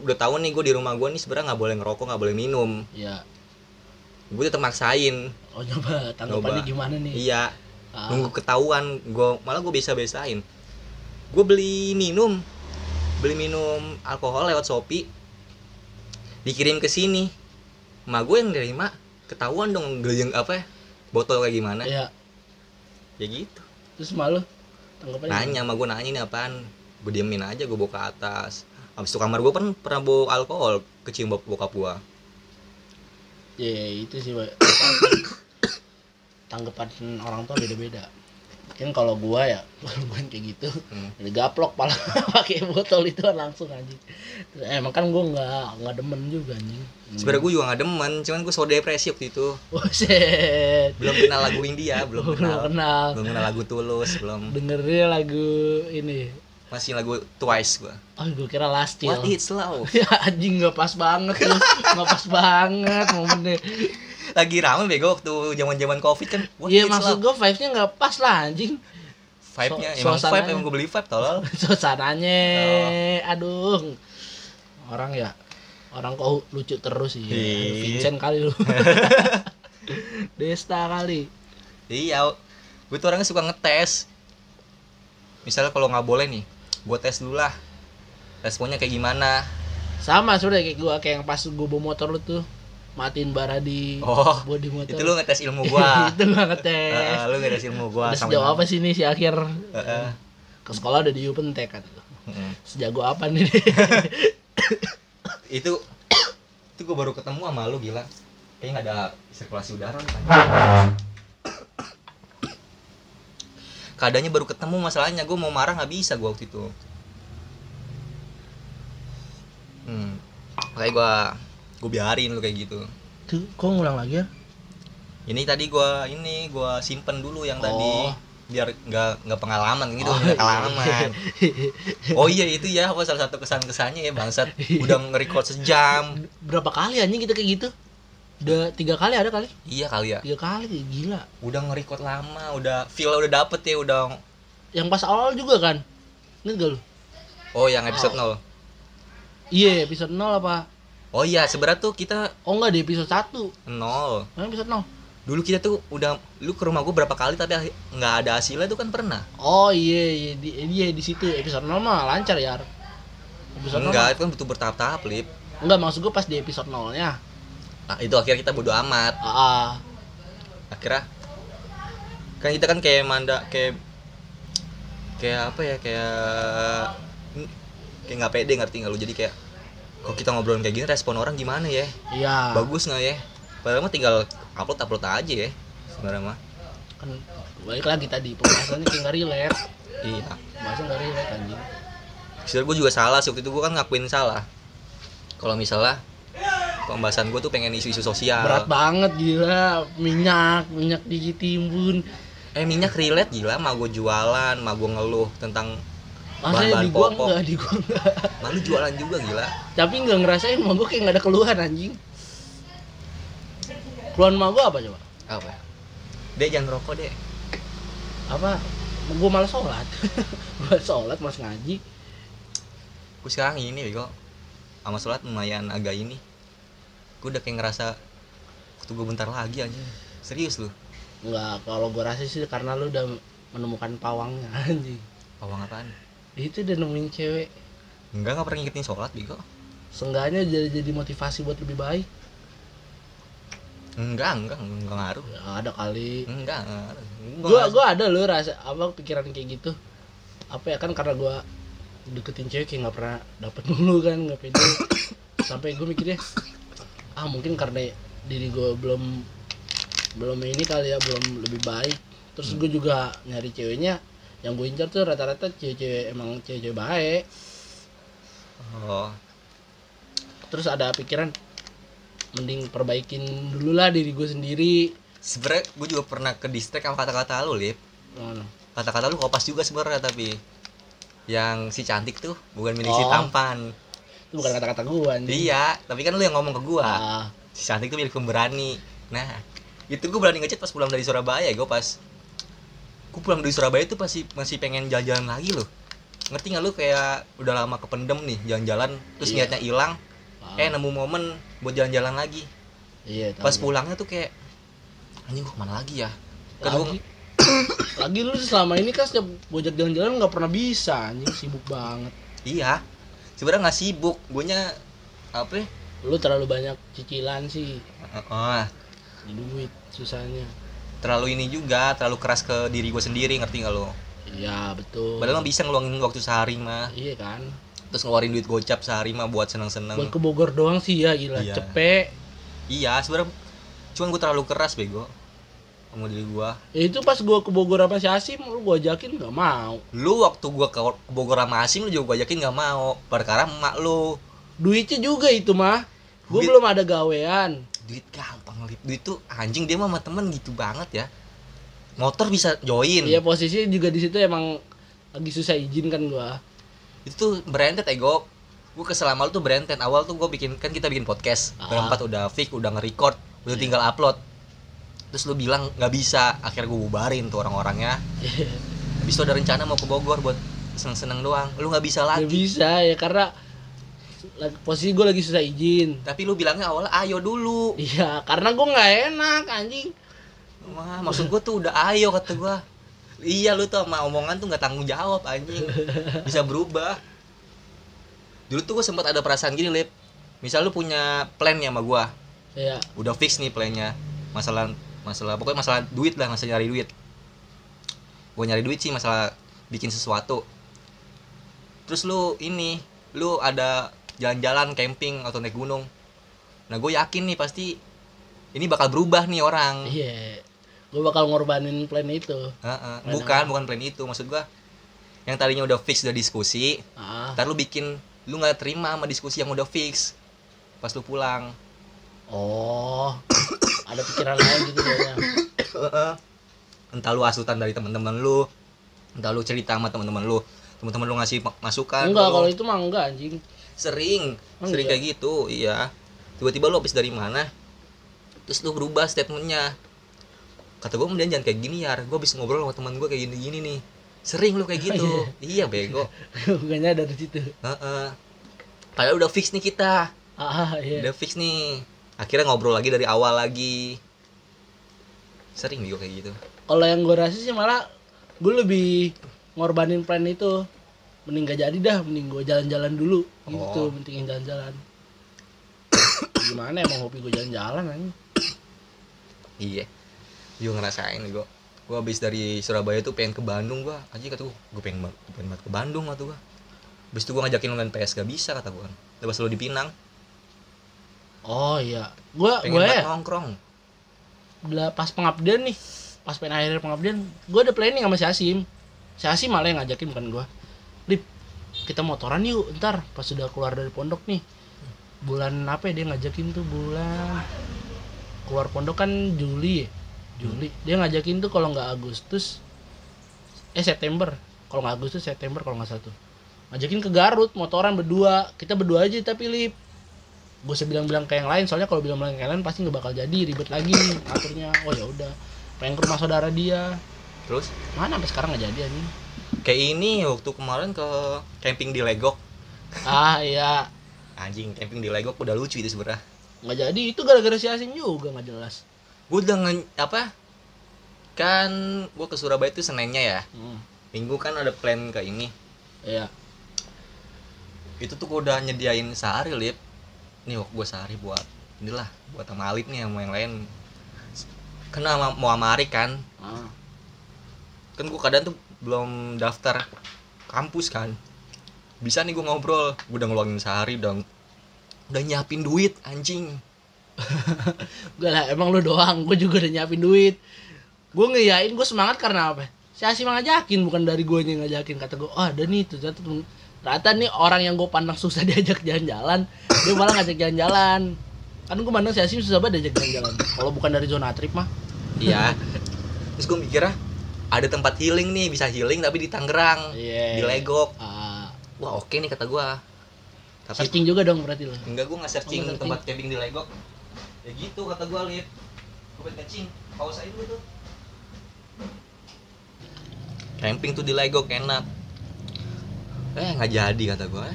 udah tahu nih gue di rumah gue nih sebenarnya nggak boleh ngerokok nggak boleh minum. Ya gue tetap maksain. Oh nyoba. Tanggapannya gimana nih? Iya. Ah, nunggu ketahuan. Gue malah gue biasa biasain gue beli minum. Beli minum alkohol lewat shopee. Dikirim ke sini. Emak gue yang nerima. Ketahuan dong geliang apa ya botol kayak gimana. Ya ya gitu. Terus malu tanggapannya nanya sama gue nanya ini apaan. Gue diemin aja gue bawa ke atas abis itu kamar gue kan pernah bawa alkohol kecium bok- bokap gue ya itu sih Pak. tanggapan orang tua beda-beda. Kan kalau gua ya kalau gua kayak gitu Hmm. digaplok pala pakai botol itu langsung anjing. Terus, eh, emang kan gua nggak nggak demen juga anjing. Sebenarnya gue juga gak demen cuman gue so depresi waktu itu. Buset. belum kenal lagu India belum belum kenal. kenal. Belum kenal lagu tulus belum. Dengerin lagu ini masih lagu Twice gue oh gua kira last Chill. What It's Love? Ya anjing nggak pas banget tuh. Nggak pas banget momennya. Lagi rame bego waktu zaman zaman covid kan. Iya maksud Love? gua vibes-nya nggak pas lah anjing. Vibe nya So- emang vibe emang gue beli vibe tolol. Suasananya. Oh. aduh. Orang ya orang kok lucu terus sih Ih. Vincent kali lu. Desta kali. Iya gue tuh orangnya suka ngetes. Misalnya kalau nggak boleh nih gue tes dulu lah. Responnya kayak gimana? Sama sudah kayak gua kayak yang pas gua bawa motor lu tuh matiin bara di oh bodi motor. itu lu ngetes ilmu gua. Itu gua ngetes. Heeh, lu ngetes ilmu gua Udah sejauh apa sih nih si akhir? Heeh. ke sekolah udah di Upentek kan? Heeh. sejago apa nih? Itu itu gue baru ketemu sama lu gila. Kayaknya nggak ada sirkulasi udara keadaannya baru ketemu masalahnya gue mau marah nggak bisa gue waktu itu. Hmm kayak gue gue biarin lu kayak gitu. Tuh kok ngulang lagi ya? Ini tadi gue ini gue simpen dulu yang tadi Oh. biar nggak nggak pengalaman gitu Oh, nggak iya. pengalaman oh iya itu ya apa salah satu kesan kesannya ya bangsat. Udah nge-record sejam. Berapa kali anjing kita kayak gitu udah tiga kali ada kali? Iya kali ya. Tiga kali gila. Udah nge-record lama udah feel udah dapet ya udah yang pas awal juga kan? Ingat gak lu? oh yang episode 0 Iya episode 0 apa? oh iya sebenarnya tuh kita Oh enggak di episode 1 nol. Mana episode 0? dulu kita tuh udah lu ke rumah gue berapa kali tapi nggak ada hasilnya tuh kan pernah. Oh iya iya di, iya di situ. Episode 0 mah lancar ya Episode 0 enggak mah- itu kan butuh bertahap-tahap lip. Enggak maksud gue pas di episode 0 nya nah, itu akhirnya kita bodo amat. Ah, ah. akhirnya kan kita kan kayak manda kayak kayak apa ya kayak kayak nggak pede ngerti nggak lu? Jadi kayak kok kita ngobrolin kayak gini respon orang gimana ya? Iya. Bagus nggak ya? Padahal mah tinggal upload upload aja ya sebenarnya mah. Kan balik lagi tadi pembahasannya kayak nggak relate. Iya. Pembahasan nggak relate anjing. Sebenarnya gue juga salah sih waktu itu gue kan ngakuin salah. Kalau misalnya pembahasan gue tuh pengen isu-isu sosial. Berat banget gila. Minyak minyak ditimbun eh minyak relate gila. Mah gue jualan mah gue ngeluh tentang masa di gua pokok. enggak di gua enggak. Malu jualan juga gila. Tapi nggak ngerasain mah gua kayak nggak ada keluhan anjing. Keluhan mah gua apa coba? Apa dek jangan rokok dek. Apa? Gua malas sholat. Gua sholat mas ngaji. Gue sekarang ini bego. Sama sholat lumayan agak ini gue udah kayak ngerasa waktu gue bentar lagi aja. Serius lu? Nggak kalau gua rasa sih karena lu udah menemukan pawangnya anjing. Pawang apaan? Itu udah nemuin cewek. Enggak nggak pernah ngikutin sholat bego Seenggaknya jadi jadi motivasi buat lebih baik. Enggak enggak enggak ngaruh. Ya, ada kali. Enggak. Gua gua ada loh rasa apa pikiran kayak gitu. Apa ya kan karena gua deketin cewek kayak nggak pernah dapet mulu kan nggak pede. Sampai gue mikirnya ah mungkin karena diri gue belum belum ini kali ya belum lebih baik. Terus gue juga nyari ceweknya yang gue incar tuh rata-rata cewek-cewek emang cewek-cewek baik. Oh. Terus ada pikiran mending perbaikin dulu lah diri gue sendiri. Sebenernya gue juga pernah ke distract sama kata-kata lu lip. Mana? kata-kata lu kopas juga sebenarnya tapi yang si cantik tuh bukan milik si Oh. tampan itu bukan kata-kata gue anjing. Iya tapi kan lu yang ngomong ke gua. Ah, si cantik tuh milik pemberani. Nah itu gue berani ngechat pas pulang dari Surabaya gue pas gue pulang dari Surabaya tuh pasti masih pengen jalan-jalan lagi loh. Ngerti nggak lu kayak udah lama kependem nih jalan-jalan terus Iya. niatnya hilang ah. eh nemu momen buat jalan-jalan lagi. Iya tahu pas gua. pulangnya tuh kayak anjing gua ke mana lagi ya? Kan gua lagi. Lagi lu selama ini kan setiap gojek jalan-jalan nggak pernah bisa anjing. Sibuk banget. Iya sebenarnya nggak sibuk guanya apa ya? lu terlalu banyak cicilan sih. Ah, duit susahnya. Terlalu ini juga terlalu keras ke diri gue sendiri ngerti nggak lo iya betul. Padahal bisa ngeluangin waktu sehari mah. Iya kan? Terus ngeluarin duit gocap sehari mah buat seneng-seneng. Buat ke Bogor doang sih ya gila Iya. cepet. Iya sebenarnya cuman gue terlalu keras bego sama diri gue ya itu pas gua ke Bogor sama si Asim lu gua ajakin nggak mau. Lu waktu gue ke Bogor sama Asim lu juga gue ajakin nggak mau. Perkara emak lu. Duitnya juga itu mah. Gua Duit- belum ada gawean. Duit gampang lip. Duit tuh anjing dia mah sama temen gitu banget ya. Motor bisa join. Iya posisinya juga di situ emang lagi susah izin kan gua. Itu tuh berentet ego. Gue kesel sama lu tuh berentet. Awal tuh gue bikin kan kita bikin podcast. Ah. berempat udah fix udah nge-record udah tinggal upload terus lu bilang nggak bisa. Akhirnya gue bubarin tuh orang-orangnya. Habis itu ada rencana mau ke Bogor buat seneng-seneng doang. Lu nggak bisa lagi. Bisa ya karena lagi, posisi gue lagi susah izin. Tapi lu bilangnya awalnya ayo dulu. Iya karena gue nggak enak anjing. Wah, maksud gue tuh udah ayo kata gue iya lu tuh sama omongan tuh nggak tanggung jawab anjing. Bisa berubah. Dulu tuh gue sempat ada perasaan gini lip. Misal lu punya plan ya sama gue ya udah fix nih plannya. Masalah masalah pokoknya masalah duit lah masalah nyari duit. Gue nyari duit sih masalah bikin sesuatu. Terus lu ini lu ada jalan-jalan camping atau naik gunung? Nah gue yakin nih pasti ini bakal berubah nih orang. Iya gue bakal ngorbanin plan itu. Heeh. Plan bukan apa? bukan plan itu. Maksud gue yang tadinya udah fix udah diskusi ah. ntar lu bikin lu nggak terima sama diskusi yang udah fix. Pas lu pulang oh ada pikiran lain gitu ya entah lu asutan dari teman-teman lu entah lu cerita sama teman-teman lu. Teman-teman lu ngasih ma- masukan enggak kalau itu mah enggak anjing. Sering Oh, sering iya? kayak gitu iya. Tiba-tiba lu habis dari mana terus lu berubah statementnya. Kata gue kemudian jangan kayak gini ya gue bisa ngobrol sama teman gue kayak gini gini nih. Sering lu kayak gitu. iya. Bego. Bukannya dari situ. Heeh. padahal udah fix nih kita. Ah iya. Udah fix nih akhirnya ngobrol lagi dari awal lagi. Sering bego kayak gitu. Kalau yang gue rasa sih malah gue lebih ngorbanin plan itu. Mending gak jadi dah mending gue jalan-jalan dulu. Gitu Oh. pentingin jalan-jalan. Gimana emang hobi gue jalan-jalan aja iya. Gue ngerasain gue gue habis dari Surabaya tuh pengen ke Bandung gue aja kata gue gue pengen banget pengen banget ke Bandung waktu gue habis itu gue ngajakin main PS gak bisa kata gue kan lepas lu di Pinang oh iya. Gue gue ya? nongkrong. Pas pengabdian nih. Pas pengen akhir pengabdian gue ada planning sama si Asim. Si Asim malah yang ngajakin bukan gue Lip kita motoran yuk ntar. Pas sudah keluar dari pondok nih. Bulan apa ya dia ngajakin tuh? Bulan keluar pondok kan Juli ya? Juli. Dia ngajakin tuh kalau nggak Agustus eh September. Kalau nggak Agustus September kalau nggak salah tuh. Ngajakin ke Garut motoran berdua. Kita berdua aja tapi lip gue usah bilang-bilang ke yang lain soalnya kalau bilang-bilang ke yang lain pasti nggak bakal jadi ribet lagi aturnya oh ya udah. Pengen ke rumah saudara dia. Terus? Mana sampai sekarang nggak jadi anjing. Kayak ini waktu kemarin ke camping di Legok. Ah iya. Anjing camping di Legok udah lucu itu sebenarnya nggak jadi itu gara-gara si Asim juga nggak jelas. Gue nge- apa? Kan gue ke Surabaya itu Seninnya ya. Hmm. minggu kan ada plan ke ini. Iya. Itu tuh gue udah nyediain sehari lip nih gue sehari buat inilah buat sama Alip nih sama yang lain. Kena sama- mau sama Arik kan? Ah. kan gue kadang tuh belum daftar kampus kan. Bisa nih gue ngobrol gue udah ngeluangin sehari udah udah nyiapin duit anjing. Gak lah emang lu doang gue juga udah nyiapin duit. Gue ngeyain gue semangat karena apa? Si Asim ngajakin bukan dari gue yang ngajakin kata gue oh ada nih tuh ternyata nih orang yang gue pandang susah diajak jalan-jalan dia malah ngajak jalan-jalan. Kan gue pandang si Asim susah banget diajak jalan-jalan. Kalau bukan dari zona trip mah. Iya. Terus gue mikirnya ada tempat healing nih bisa healing tapi di Tangerang Iya. di Legok. Ah, wah oke nih kata gue tapi searching juga dong berarti lo enggak gue nggak searching Oh, tempat camping di Legok. Ya gitu kata gue lihat gue pengen kencing. Pause aja dulu tuh. Camping tuh di Legok enak eh nggak jadi kata gue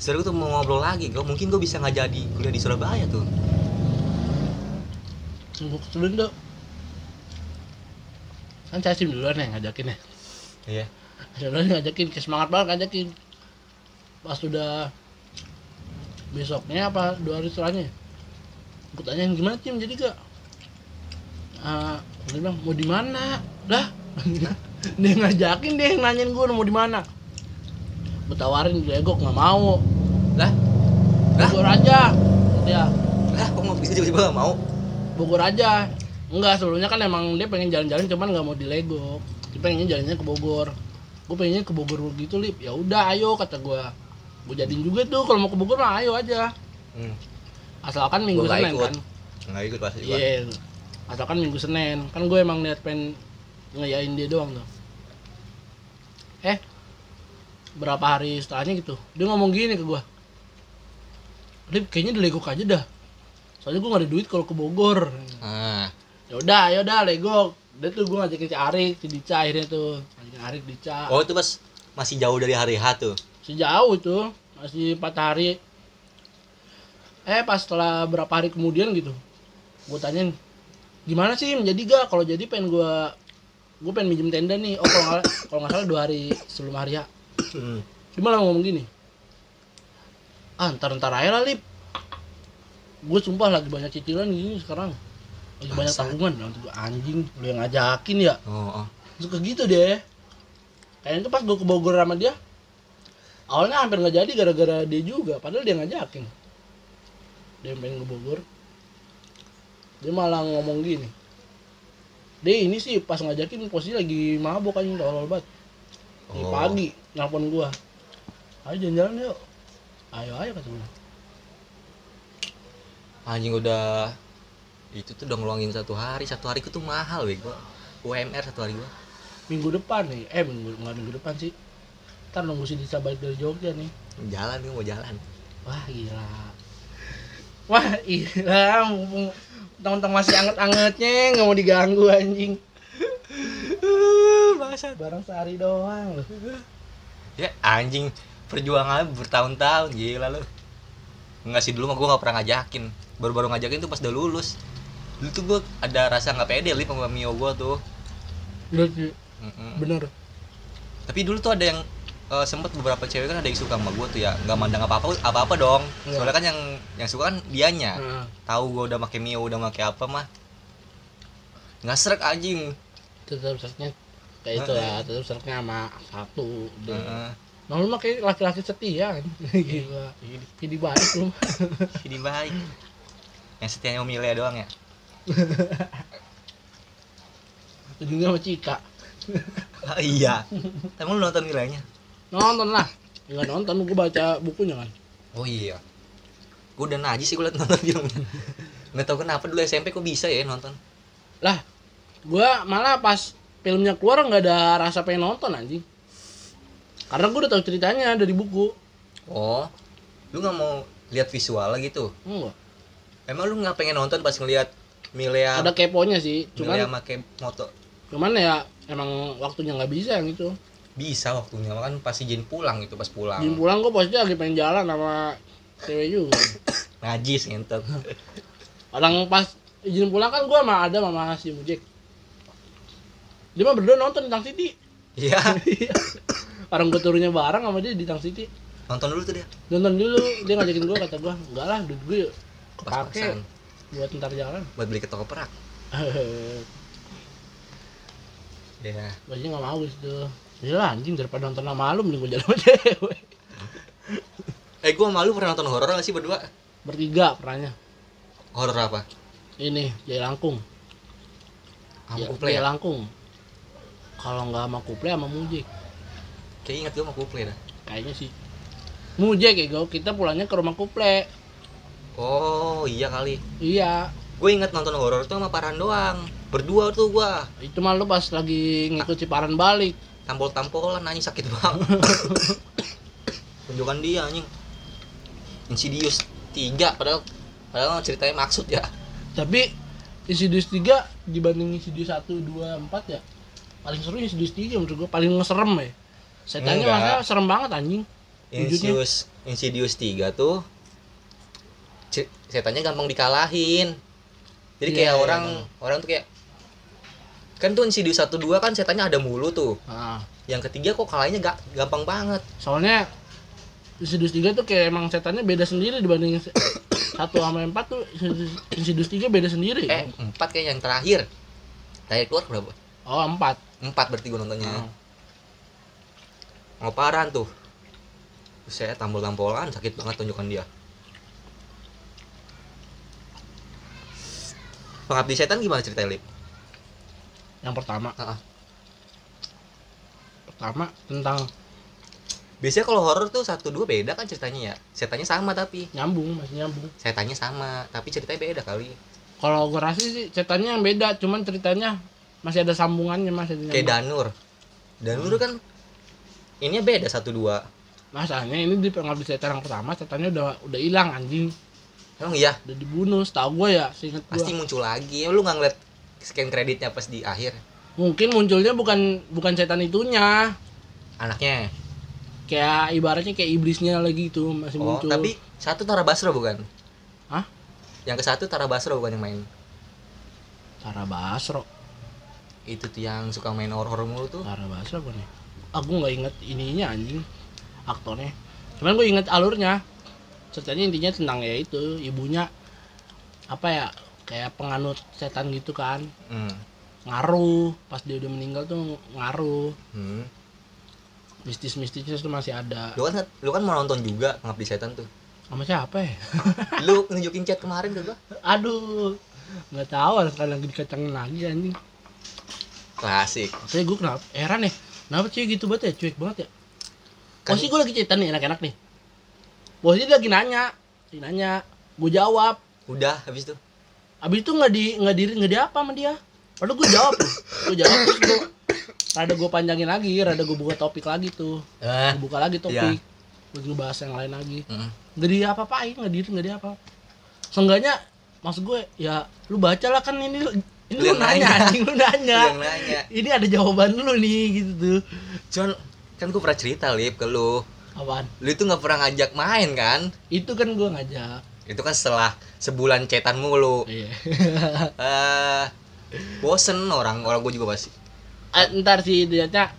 seru tuh mau ngobrol lagi gue mungkin gue bisa nggak jadi kuliah di Surabaya tuh. Sungguh keselin tuh kan si Asim duluan ya ngajakin ya. Iya. Duluan ngajakin kayak semangat banget ngajakin. Pas sudah besoknya apa dua hari setelahnya gue tanyain gimana Cim jadi gak Ah, dia bilang mau di mana? Lah dia ngajakin dia yang nanyain gue mau di mana. Gue tawarin gue gue nggak mau. Lah? Lah? Bogor aja dia. Lah kok mau bisa tiba-tiba nggak mau? Bogor aja. Enggak sebelumnya kan emang dia pengen jalan-jalan cuman nggak mau di Lego. Dia pengennya jalannya ke Bogor. Gue pengennya ke Bogor gitu lip. Ya udah ayo kata gue gue jadiin juga tuh kalau mau ke Bogor mah ayo aja. Hmm. asalkan minggu Senin ikut. kan. Nggak ikut pasti iya. Gua asalkan minggu Senin. Kan gue emang niat pengen ngeyain dia doang tuh. Eh berapa hari setelahnya gitu? Dia ngomong gini ke gue Lip kayaknya di Lego aja dah. Soalnya gue gak ada duit kalau ke Bogor. Ah. Ya udah ya udah Lego dia tuh gue ngajakin si Arik si Dica akhirnya tuh. Ngajakin Arik Dica. Oh itu pas masih jauh dari hari H tuh? Sejauh itu masih empat hari. Eh pas setelah berapa hari kemudian gitu gue tanyain gimana sih menjadi gak? Kalau jadi pengen gue gue pengen minjem tenda nih. Oh kalau nggak kalau nggak salah dua hari sebelum hari ya hmm. dia malah ngomong gini? Ah ntar ntar aja lah lip. Gue sumpah lagi banyak cicilan gini sekarang. Lagi banyak Bangsat. tanggungan nanti gue anjing lu yang ngajakin ya? Oh, oh. suka gitu deh. Kayaknya tuh pas gue ke Bogor sama dia awalnya hampir nggak jadi gara-gara dia juga. Padahal dia ngajakin. Dia pengen ke Bogor. Dia malah ngomong gini dia ini sih pas ngajakin posisi lagi mabok anjing tolol banget. Di Oh. pagi nelpon gua. Ayo jalan-jalan yuk. Ayo ayo kata gua. Anjing udah itu tuh udah ngeluangin satu hari. Satu hari itu tuh mahal bego UMR satu hari gua. Minggu depan nih. Eh minggu nggak minggu depan sih. Ntar nunggu si Disa balik dari Jogja nih. Jalan gua mau jalan. Wah gila. Wah iya mumpung tong-tong masih anget-angetnya nggak mau diganggu anjing Bangsat. barang sehari doang loh Ya anjing perjuangan bertahun-tahun gila lu. Enggak sih dulu mah gua nggak pernah ngajakin. Baru-baru ngajakin tuh pas udah lulus. Dulu tuh gua ada rasa nggak pede lip sama Mio gua tuh. bener sih, Mm-mm. bener Tapi dulu tuh ada yang eh, sempet beberapa cewek kan ada yang suka sama gua tuh ya. Nggak mandang apa apa apa apa dong. Iya. soalnya kan yang yang suka kan dianya. Nah, tahu gua udah pakai mio udah pakai apa mah. Nggak serak anjing. Tetap seraknya kayak itu lah tetap seraknya sama satu. Nah, lu mah kayak laki-laki setia. Kan gila jadi baik lu. Jadi baik. Yang setianya memilih doang ya. Ujungnya sama Cika. Ah, iya. Emang lu nonton nilainya nonton lah nggak nonton gue baca bukunya kan. Oh iya. Gua udah najis sih gua liat nonton filmnya nggak tahu kenapa dulu SMP kok bisa ya nonton. Lah gue malah pas filmnya keluar nggak ada rasa pengen nonton anjing. Karena gue udah tahu ceritanya dari buku. Oh lu nggak mau lihat visualnya gitu enggak. Emang lu nggak pengen nonton pas ngeliat Milea ada keponya sih Milea cuman make moto? cuman ya emang waktunya nggak bisa yang itu bisa waktunya. Kan pas izin pulang itu pas pulang. Jin pulang gue pasti lagi pengen jalan sama cewek juga. Najis ngentot. Orang pas izin pulang kan gue sama ada sama si Mujek dia mah berdua nonton di Tang City. Iya. Orang gue turunnya bareng sama dia di Tang City. Nonton dulu tuh dia. Nonton dulu dia ngajakin gue kata gue enggak lah duit gue kepake pas-pasan buat ntar jalan. Buat beli ke toko perak. Ya Gue nggak mau gitu Ya lah anjing daripada nonton sama lu mending gue jalan sama cewek. Eh gua malu pernah nonton horor gak sih berdua? Bertiga pernahnya. Horor apa? Ini Jaya Langkung. Kamu Ya, kuple Jaya ya? Langkung. Kalau nggak sama Kuple sama Mujek kayak ingat gua sama kuple dah. Kayaknya sih. Mujek ya gue kita pulangnya ke rumah Kuple oh iya kali. Iya. Gue inget nonton horor tuh sama Paran doang. Berdua tuh gua. Itu mah lu pas lagi ngikut Ciparan balik tampol-tampolan anjing sakit banget. Tunjukkan dia anjing. Insidious 3 padahal padahal ceritanya maksud ya. Tapi Insidious 3 dibanding Insidious 1, 2, 4 ya Paling seru Insidious 3 menurut gue Paling ngeserem ya. Setannya Enggak. masa serem banget anjing. Wujudnya. Insidious Insidious 3 tuh setannya gampang dikalahin. Jadi kayak iya, orang orang tuh kayak kan tuh Insidious 1 2 kan setannya ada mulu tuh. Nah, yang ketiga kok kalahnya gak gampang banget. Soalnya Insidious 3 tuh kayak emang setannya beda sendiri dibanding satu sama empat tuh Insidious- 3 beda sendiri. Eh empat kayak yang terakhir. Terakhir keluar berapa? Oh empat. Empat berarti gue nontonnya. Oh. ngoparan tuh. Saya tampol-tampolan sakit banget tunjukan dia. Pengabdi setan gimana cerita Lip? Yang pertama Ah, ah. Pertama tentang Biasanya kalau horor tuh satu dua beda kan ceritanya ya. Setannya sama tapi nyambung masih nyambung setannya sama tapi ceritanya beda kali. Kalau gue rasa sih ceritanya yang beda Cuman ceritanya masih ada sambungannya masih ada Kayak. Danur. Danur kan ini beda satu dua. Masalahnya ini di pengabdi setan yang pertama Setannya udah udah hilang anjing Emang iya Udah dibunuh setahu gue ya Seinget gue pasti muncul lagi. Lu nggak ngeliat scan kreditnya pas di akhir Mungkin munculnya bukan bukan setan itunya anaknya. Kayak ibaratnya kayak iblisnya lagi itu masih Oh, muncul tapi satu Tara Basro bukan? Hah? Yang ke satu Tara Basro bukan yang main. Tara Basro Itu tuh yang suka main horor mulu tuh. Tara Basro apa nih? Aku nggak inget ininya anjing aktornya. Cuman gue inget alurnya. Ceritanya intinya tentang ya itu ibunya apa ya kayak penganut setan gitu kan Hmm. ngaruh pas dia udah meninggal tuh ngaruh Hmm. mistis-mistisnya tuh masih ada Lu kan lu kan mau nonton juga Pengabdi Setan tuh. sama siapa ya Lu nunjukin chat kemarin ke gua. aduh nggak tahu sekarang lagi dikacangin lagi anjing Klasik. saya gue kenapa heran ya kenapa cuy gitu banget ya cuek banget ya Kan- Posisi gue lagi cerita nih enak-enak nih Posisi dia lagi nanya Dia nanya Gue jawab Udah habis itu. Abis itu nggak di nggak diri nggak di apa sama dia. Padahal gue jawab Gue jawab terus gue Rada gue panjangin lagi Rada gue buka topik lagi tuh. Eh. Gue buka lagi Iya. topik. Gue ngebahas yang lain lagi. Mm. Gak di apa-apain Nggak diri nggak di apa. Seenggaknya maksud gue ya lu baca lah kan ini ini Lu nanya nanya. anjing lu nanya. Lu nanya. ini ada jawaban lu nih gitu tuh. Cuman kan gue pernah cerita lip ke lu. Apaan? Lu itu nggak pernah ngajak main kan? Itu kan gue ngajak. Itu kan setelah sebulan cetan mulu. Iya. Eh bosen orang orang gue juga pasti. Eh, ntar sih ternyata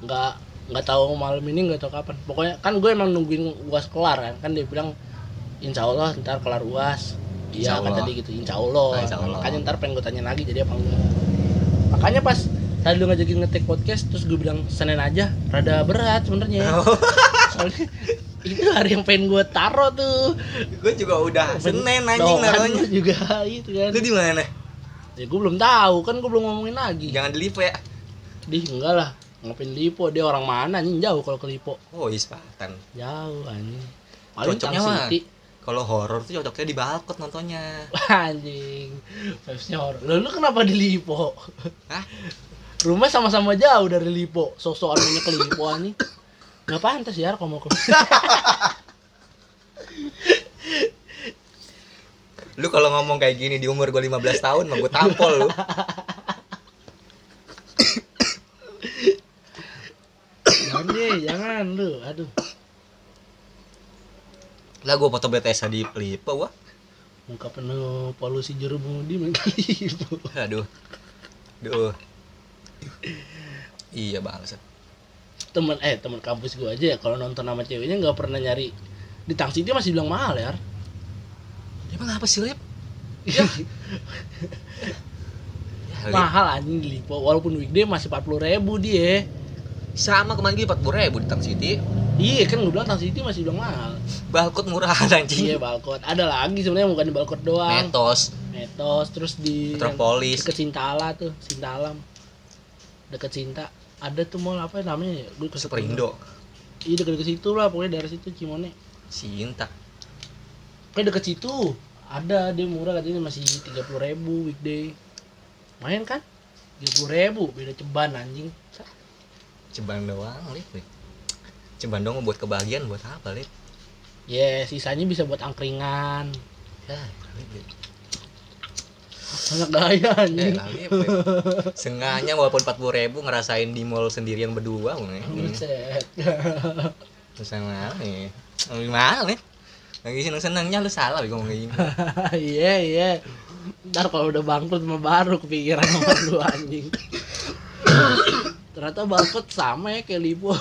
nggak nggak tahu malam ini nggak tahu kapan. Pokoknya kan gue emang nungguin uas kelar kan kan dia bilang insya Allah ntar kelar uas. Iya kata dia gitu insya Allah, Ah, insya Allah. makanya ntar pengen gue tanya lagi jadi apa enggak. Makanya pas tadi lu ngajakin ngetek podcast terus gue bilang senin aja rada berat sebenarnya. Soalnya itu hari yang pengen gue taro tuh. Gue juga udah senin anjing naruhnya. juga itu kan. Lu di mana? Ya gue belum tahu kan gue belum ngomongin lagi. Jangan di Lipo ya. Di enggak lah. Ngapain Lipo? Dia orang mana anjing? Jauh kalau ke Lipo. Oh Ispatan jauh anjing. Paling Cocoknya mah. Kalau horor tuh cocoknya di balkot nontonnya. Anjing. Vibesnya horor. Lalu lu kenapa di Lipo? Hah? rumah sama-sama jauh dari Lipo. Sosok anehnya ke Lipo anjing nggak pantas ya kalau mau lu kalau ngomong kayak gini di umur gue 15 tahun mah gue tampol lu. Jangan deh jangan lu aduh. Lah gue foto BTS di Lipo wah muka penuh polusi main ke Lipo aduh. Duh. Iya bangsat. Temen eh temen kampus gue aja ya kalau nonton sama ceweknya nggak pernah nyari di Tang City masih bilang mahal ya Emang apa sih, Lip? Ya, mahal anjing Lipo walaupun weekday masih 40 ribu dia. Sama kemarin gue 40 ribu di Tang City. iya kan gue bilang Tang City masih bilang mahal. Balkot murah anjing. iya balkot. Ada lagi sebenarnya bukan di balkot doang. Metos, metos terus di Metropolis. deket Sintala tuh Sintalam deket Cinta ada tuh mall apa namanya ya gue Superindo, iya deket deket situ lah pokoknya daerah situ Cimone Cinta. kayak deket situ ada dia murah katanya masih tiga puluh ribu weekday main kan tiga puluh ribu beda ceban anjing Ceban doang, Lip. Lip. Ceban doang buat kebahagiaan buat apa, Lip? ya sisanya bisa buat angkringan Ya, Lip. Lip. Banyak gaya Eh, anjing Lip, Lip. Sengaja walaupun 40 ribu ngerasain di mall sendirian berdua, gue. Buset. Terus mana nih? Gimana nih? Lagi seneng senengnya lu salah gue ngomong kayak gini. iya iya ntar kalau udah bangkrut mah baru kepikiran sama lu anjing ternyata bangkrut sama ya kayak Lipo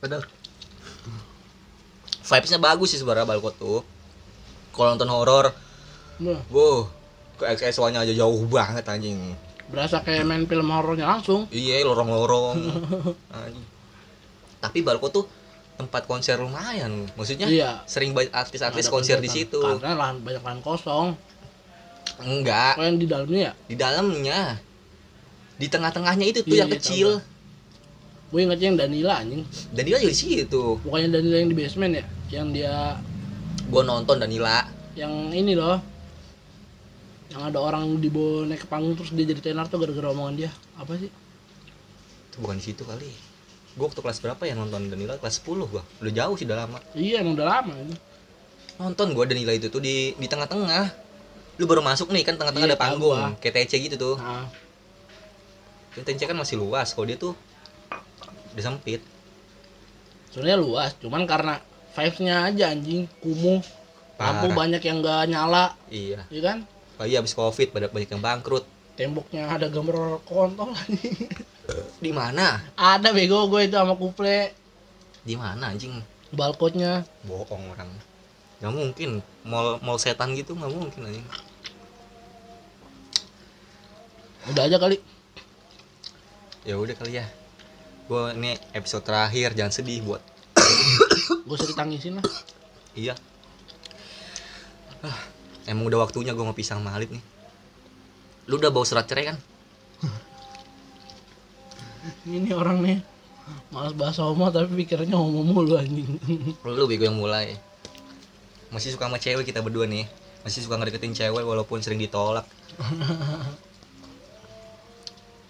Padahal vibesnya bagus sih sebenarnya Balkot tuh. Kalau nonton horor, Nah, wow, ke XS1-nya aja jauh banget anjing. berasa kayak main film horornya langsung Iya, lorong-lorong. Tapi Balkot tuh tempat konser lumayan. Maksudnya Iya. sering banyak artis-artis konser di situ. karena lahan banyak lahan kosong Enggak, kalau yang di dalamnya ya di dalamnya. Di tengah-tengahnya itu tuh Iya, yang iya, kecil. gue ingetnya yang Danila anjing Dan dia juga di situ. bukannya Danila yang di basement ya yang dia Gua nonton Danila. yang ini loh yang ada orang dibawa naik ke panggung terus dia jadi tenar tuh gara-gara omongan dia apa sih Itu bukan di situ kali. Gua waktu kelas berapa ya nonton Danila? Kelas 10 gua. Udah jauh sih udah lama. iya emang udah lama ini Nonton gua Danila itu tuh di di tengah-tengah. Lu baru masuk nih kan tengah-tengah Iya, ada panggung, gua. kayak TC gitu tuh. nah TC kan masih luas, kalau dia tuh udah sempit. sebenarnya luas cuman karena vibesnya aja anjing kumuh lampu banyak yang gak nyala Iya. ya kan Apalagi habis Covid pada banyak yang bangkrut. temboknya ada gambar kontol Di mana? ada bego gue itu sama kuple Di mana anjing? balkotnya Bohong orang. Gak mungkin. Mall mall setan gitu nggak mungkin anjing. udah aja kali Ya udah kali ya. Gua ini episode terakhir, jangan sedih buat. gue usah ditangisin lah Iya. Ah, emang udah waktunya mau pisah sama Alip nih. Lu udah bawa surat cerai kan? ini orang nih malas bahas homo tapi pikirannya homo mulu anjing Lu bego yang mulai. Masih suka sama cewek kita berdua nih. Masih suka ngedeketin cewek walaupun sering ditolak.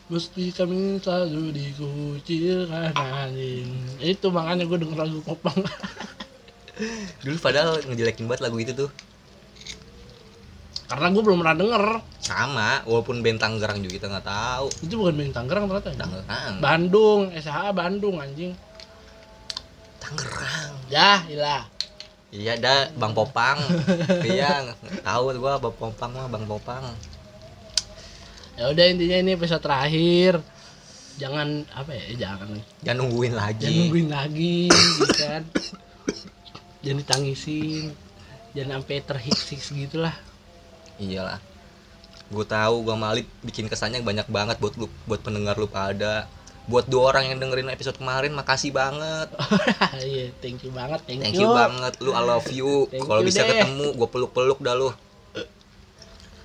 Mesti kami selalu dikucilkan anjing Itu makanya gue denger lagu popang dulu padahal ngejelekin banget lagu itu tuh karena gue belum pernah denger. Sama walaupun band Tangerang juga kita nggak tahu. Itu bukan band Tangerang ternyata ya? Tangerang. Bandung SH Bandung anjing. Tangerang. Ya ilah. Iya dah Bang Popang. Iya tahu gua Bang Popang mah Bang Popang. Ya udah intinya ini episode terakhir. Jangan apa ya jangan. Jangan nungguin lagi. Jangan nungguin lagi gitu kan. Jangan ditangisin. Jangan sampai terhiksis gitulah iyalah. Gue tahu gua malit bikin kesannya banyak banget buat lu buat pendengar lu pada. Buat dua orang yang dengerin episode kemarin makasih banget. Iya thank you banget thank, thank you. banget lu I love you. Kalau you bisa deh. ketemu gue peluk peluk dah lu.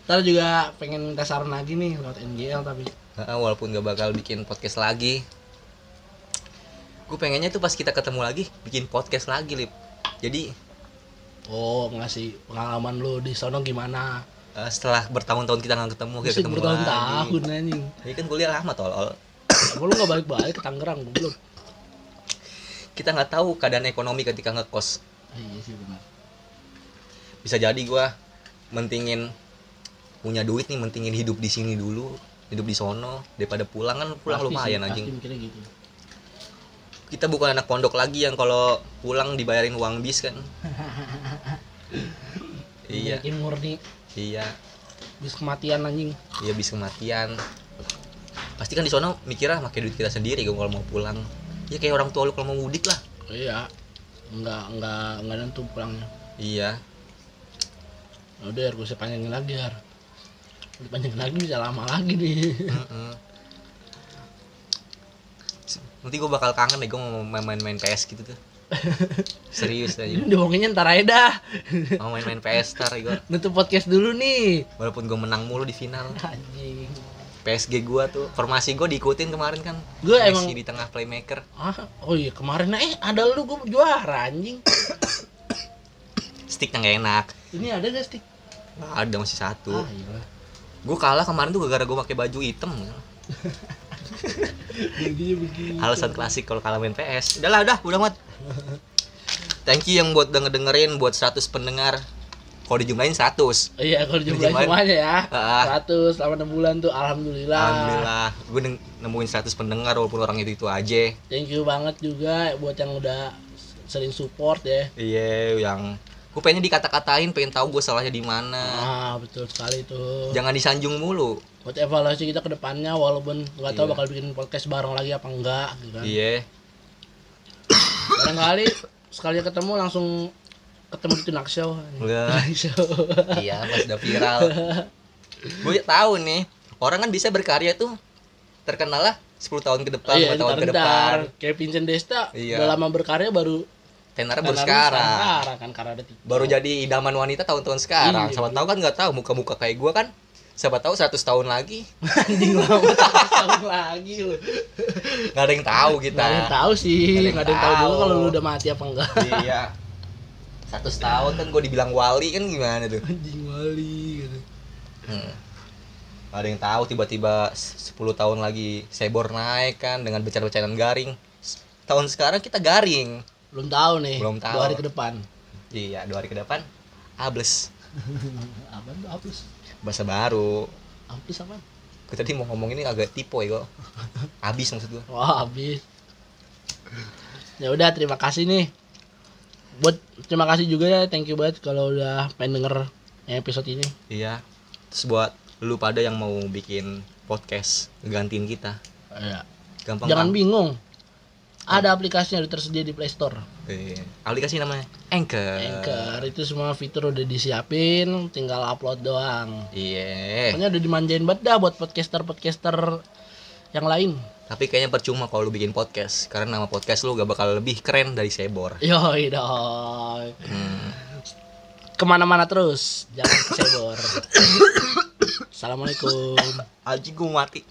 Ntar juga pengen minta saran lagi nih lewat NGL tapi. Walaupun gak bakal bikin podcast lagi. Gue pengennya tuh pas kita ketemu lagi bikin podcast lagi lip. Jadi oh ngasih pengalaman lu di sono gimana eh, setelah bertahun-tahun kita nggak ketemu kita ketemu bertahun-tahun anjing. Ini kan kuliah lama tolol. Emang lu gak balik-balik ke Tangerang belum kita nggak tahu keadaan ekonomi ketika ngekos. Iya sih benar. Bisa jadi gua mentingin punya duit nih mentingin hidup di sini dulu hidup di sono. Daripada pulang kan pulang Pasti lumayan sih, anjing. gitu. Kita bukan anak pondok lagi yang kalau pulang dibayarin uang bis kan? Iya. Murni iya. Bis kematian anjing. Iya bis kematian. Pasti kan di sono mikirnya pakai duit kita sendiri gua kalau mau pulang. Ya kayak orang tua lu kalau mau mudik lah. Iya. Enggak enggak enggak nentu pulangnya. Iya. Ya udah harus gue panjangin lagi har dipanjangin lagi bisa lama lagi nih. Nanti gue bakal kangen deh gue mau main-main PS gitu tuh serius aja ini dibohonginnya ntar aja dah. Mau main-main PS tar gue nutup podcast dulu nih. Walaupun gue menang mulu di final. Anjing. PSG gue tuh formasi gue diikutin kemarin kan. Gua Messi emang- di tengah playmaker. Ah oh iya kemarin eh ada lu gue juara anjing. Sticknya nggak enak. Ini ada gak stick? Nggak ada masih satu. Ah iya. Gue kalah kemarin tuh gara-gara gue pakai baju hitam Begini alasan klasik kalau kalah main PS udahlah udah udah mat. Thank you yang buat denger dengerin buat 100 pendengar. Kalau dijumlahin 100 iya kalau jumlah Dijumlahin. semuanya ya. Ah. 100 selama 6 bulan tuh alhamdulillah. Alhamdulillah. Gue nemuin 100 pendengar walaupun orang itu itu aja. Thank you banget juga buat yang udah sering support ya. Iya yang gue pengen dikata-katain pengen tahu gue salahnya di mana. Ah betul sekali tuh jangan disanjung mulu. Buat evaluasi kita ke depannya walaupun nggak tahu Iya. bakal bikin podcast bareng lagi apa enggak gitu kan. Iya. Barangkali sekali ketemu langsung ketemu di Tunak Show. Iya pas udah viral. Gue tahu nih orang kan bisa berkarya tuh terkenal lah 10 tahun ke depan iya 5 tahun ntar ke depan. Kayak Vincent Desta Iya. udah lama berkarya baru tenarnya baru sekarang. sekarang kan karena ada TikTok. baru jadi idaman wanita tahun-tahun sekarang. Iya. siapa tahu kan nggak tahu muka-muka kayak gue kan siapa tahu 100 tahun lagi. Anjing lama tahun lagi lu. Nggak ada yang tahu kita. Nggak ada yang tahu sih Nggak ada yang nggak ada yang tahu juga kalau lu udah mati apa enggak. Iya. Satu tahun kan gue dibilang wali kan gimana tuh? Anjing wali gitu. Hmm. Nggak ada yang tahu tiba-tiba s- 10 tahun lagi sebor naik kan dengan bencana-bencana garing. Tahun sekarang kita garing belum tahu nih Belum tahu. dua hari ke depan. Iya dua hari ke depan ables apa tuh hapus bahasa baru. Hapus apa? Gue tadi mau ngomong ini agak tipe ya kok. Habis maksud gue wah habis. Ya udah terima kasih nih. Buat terima kasih juga ya thank you banget kalau udah pengen denger episode ini. Iya. Terus buat lu pada yang mau bikin podcast gantiin kita. Ya. gampang jangan banget. bingung ada aplikasinya udah tersedia di Play Store. Iya. aplikasi namanya? Anchor. Anchor itu semua fitur udah disiapin tinggal upload doang. Iya. Pokoknya udah dimanjain banget dah buat podcaster podcaster yang lain. Tapi kayaknya percuma kalau lu bikin podcast karena nama podcast lu gak bakal lebih keren dari Sebor. Yoi dong hmm. ke mana-mana terus jangan kesebor assalamualaikum. Aji gue mati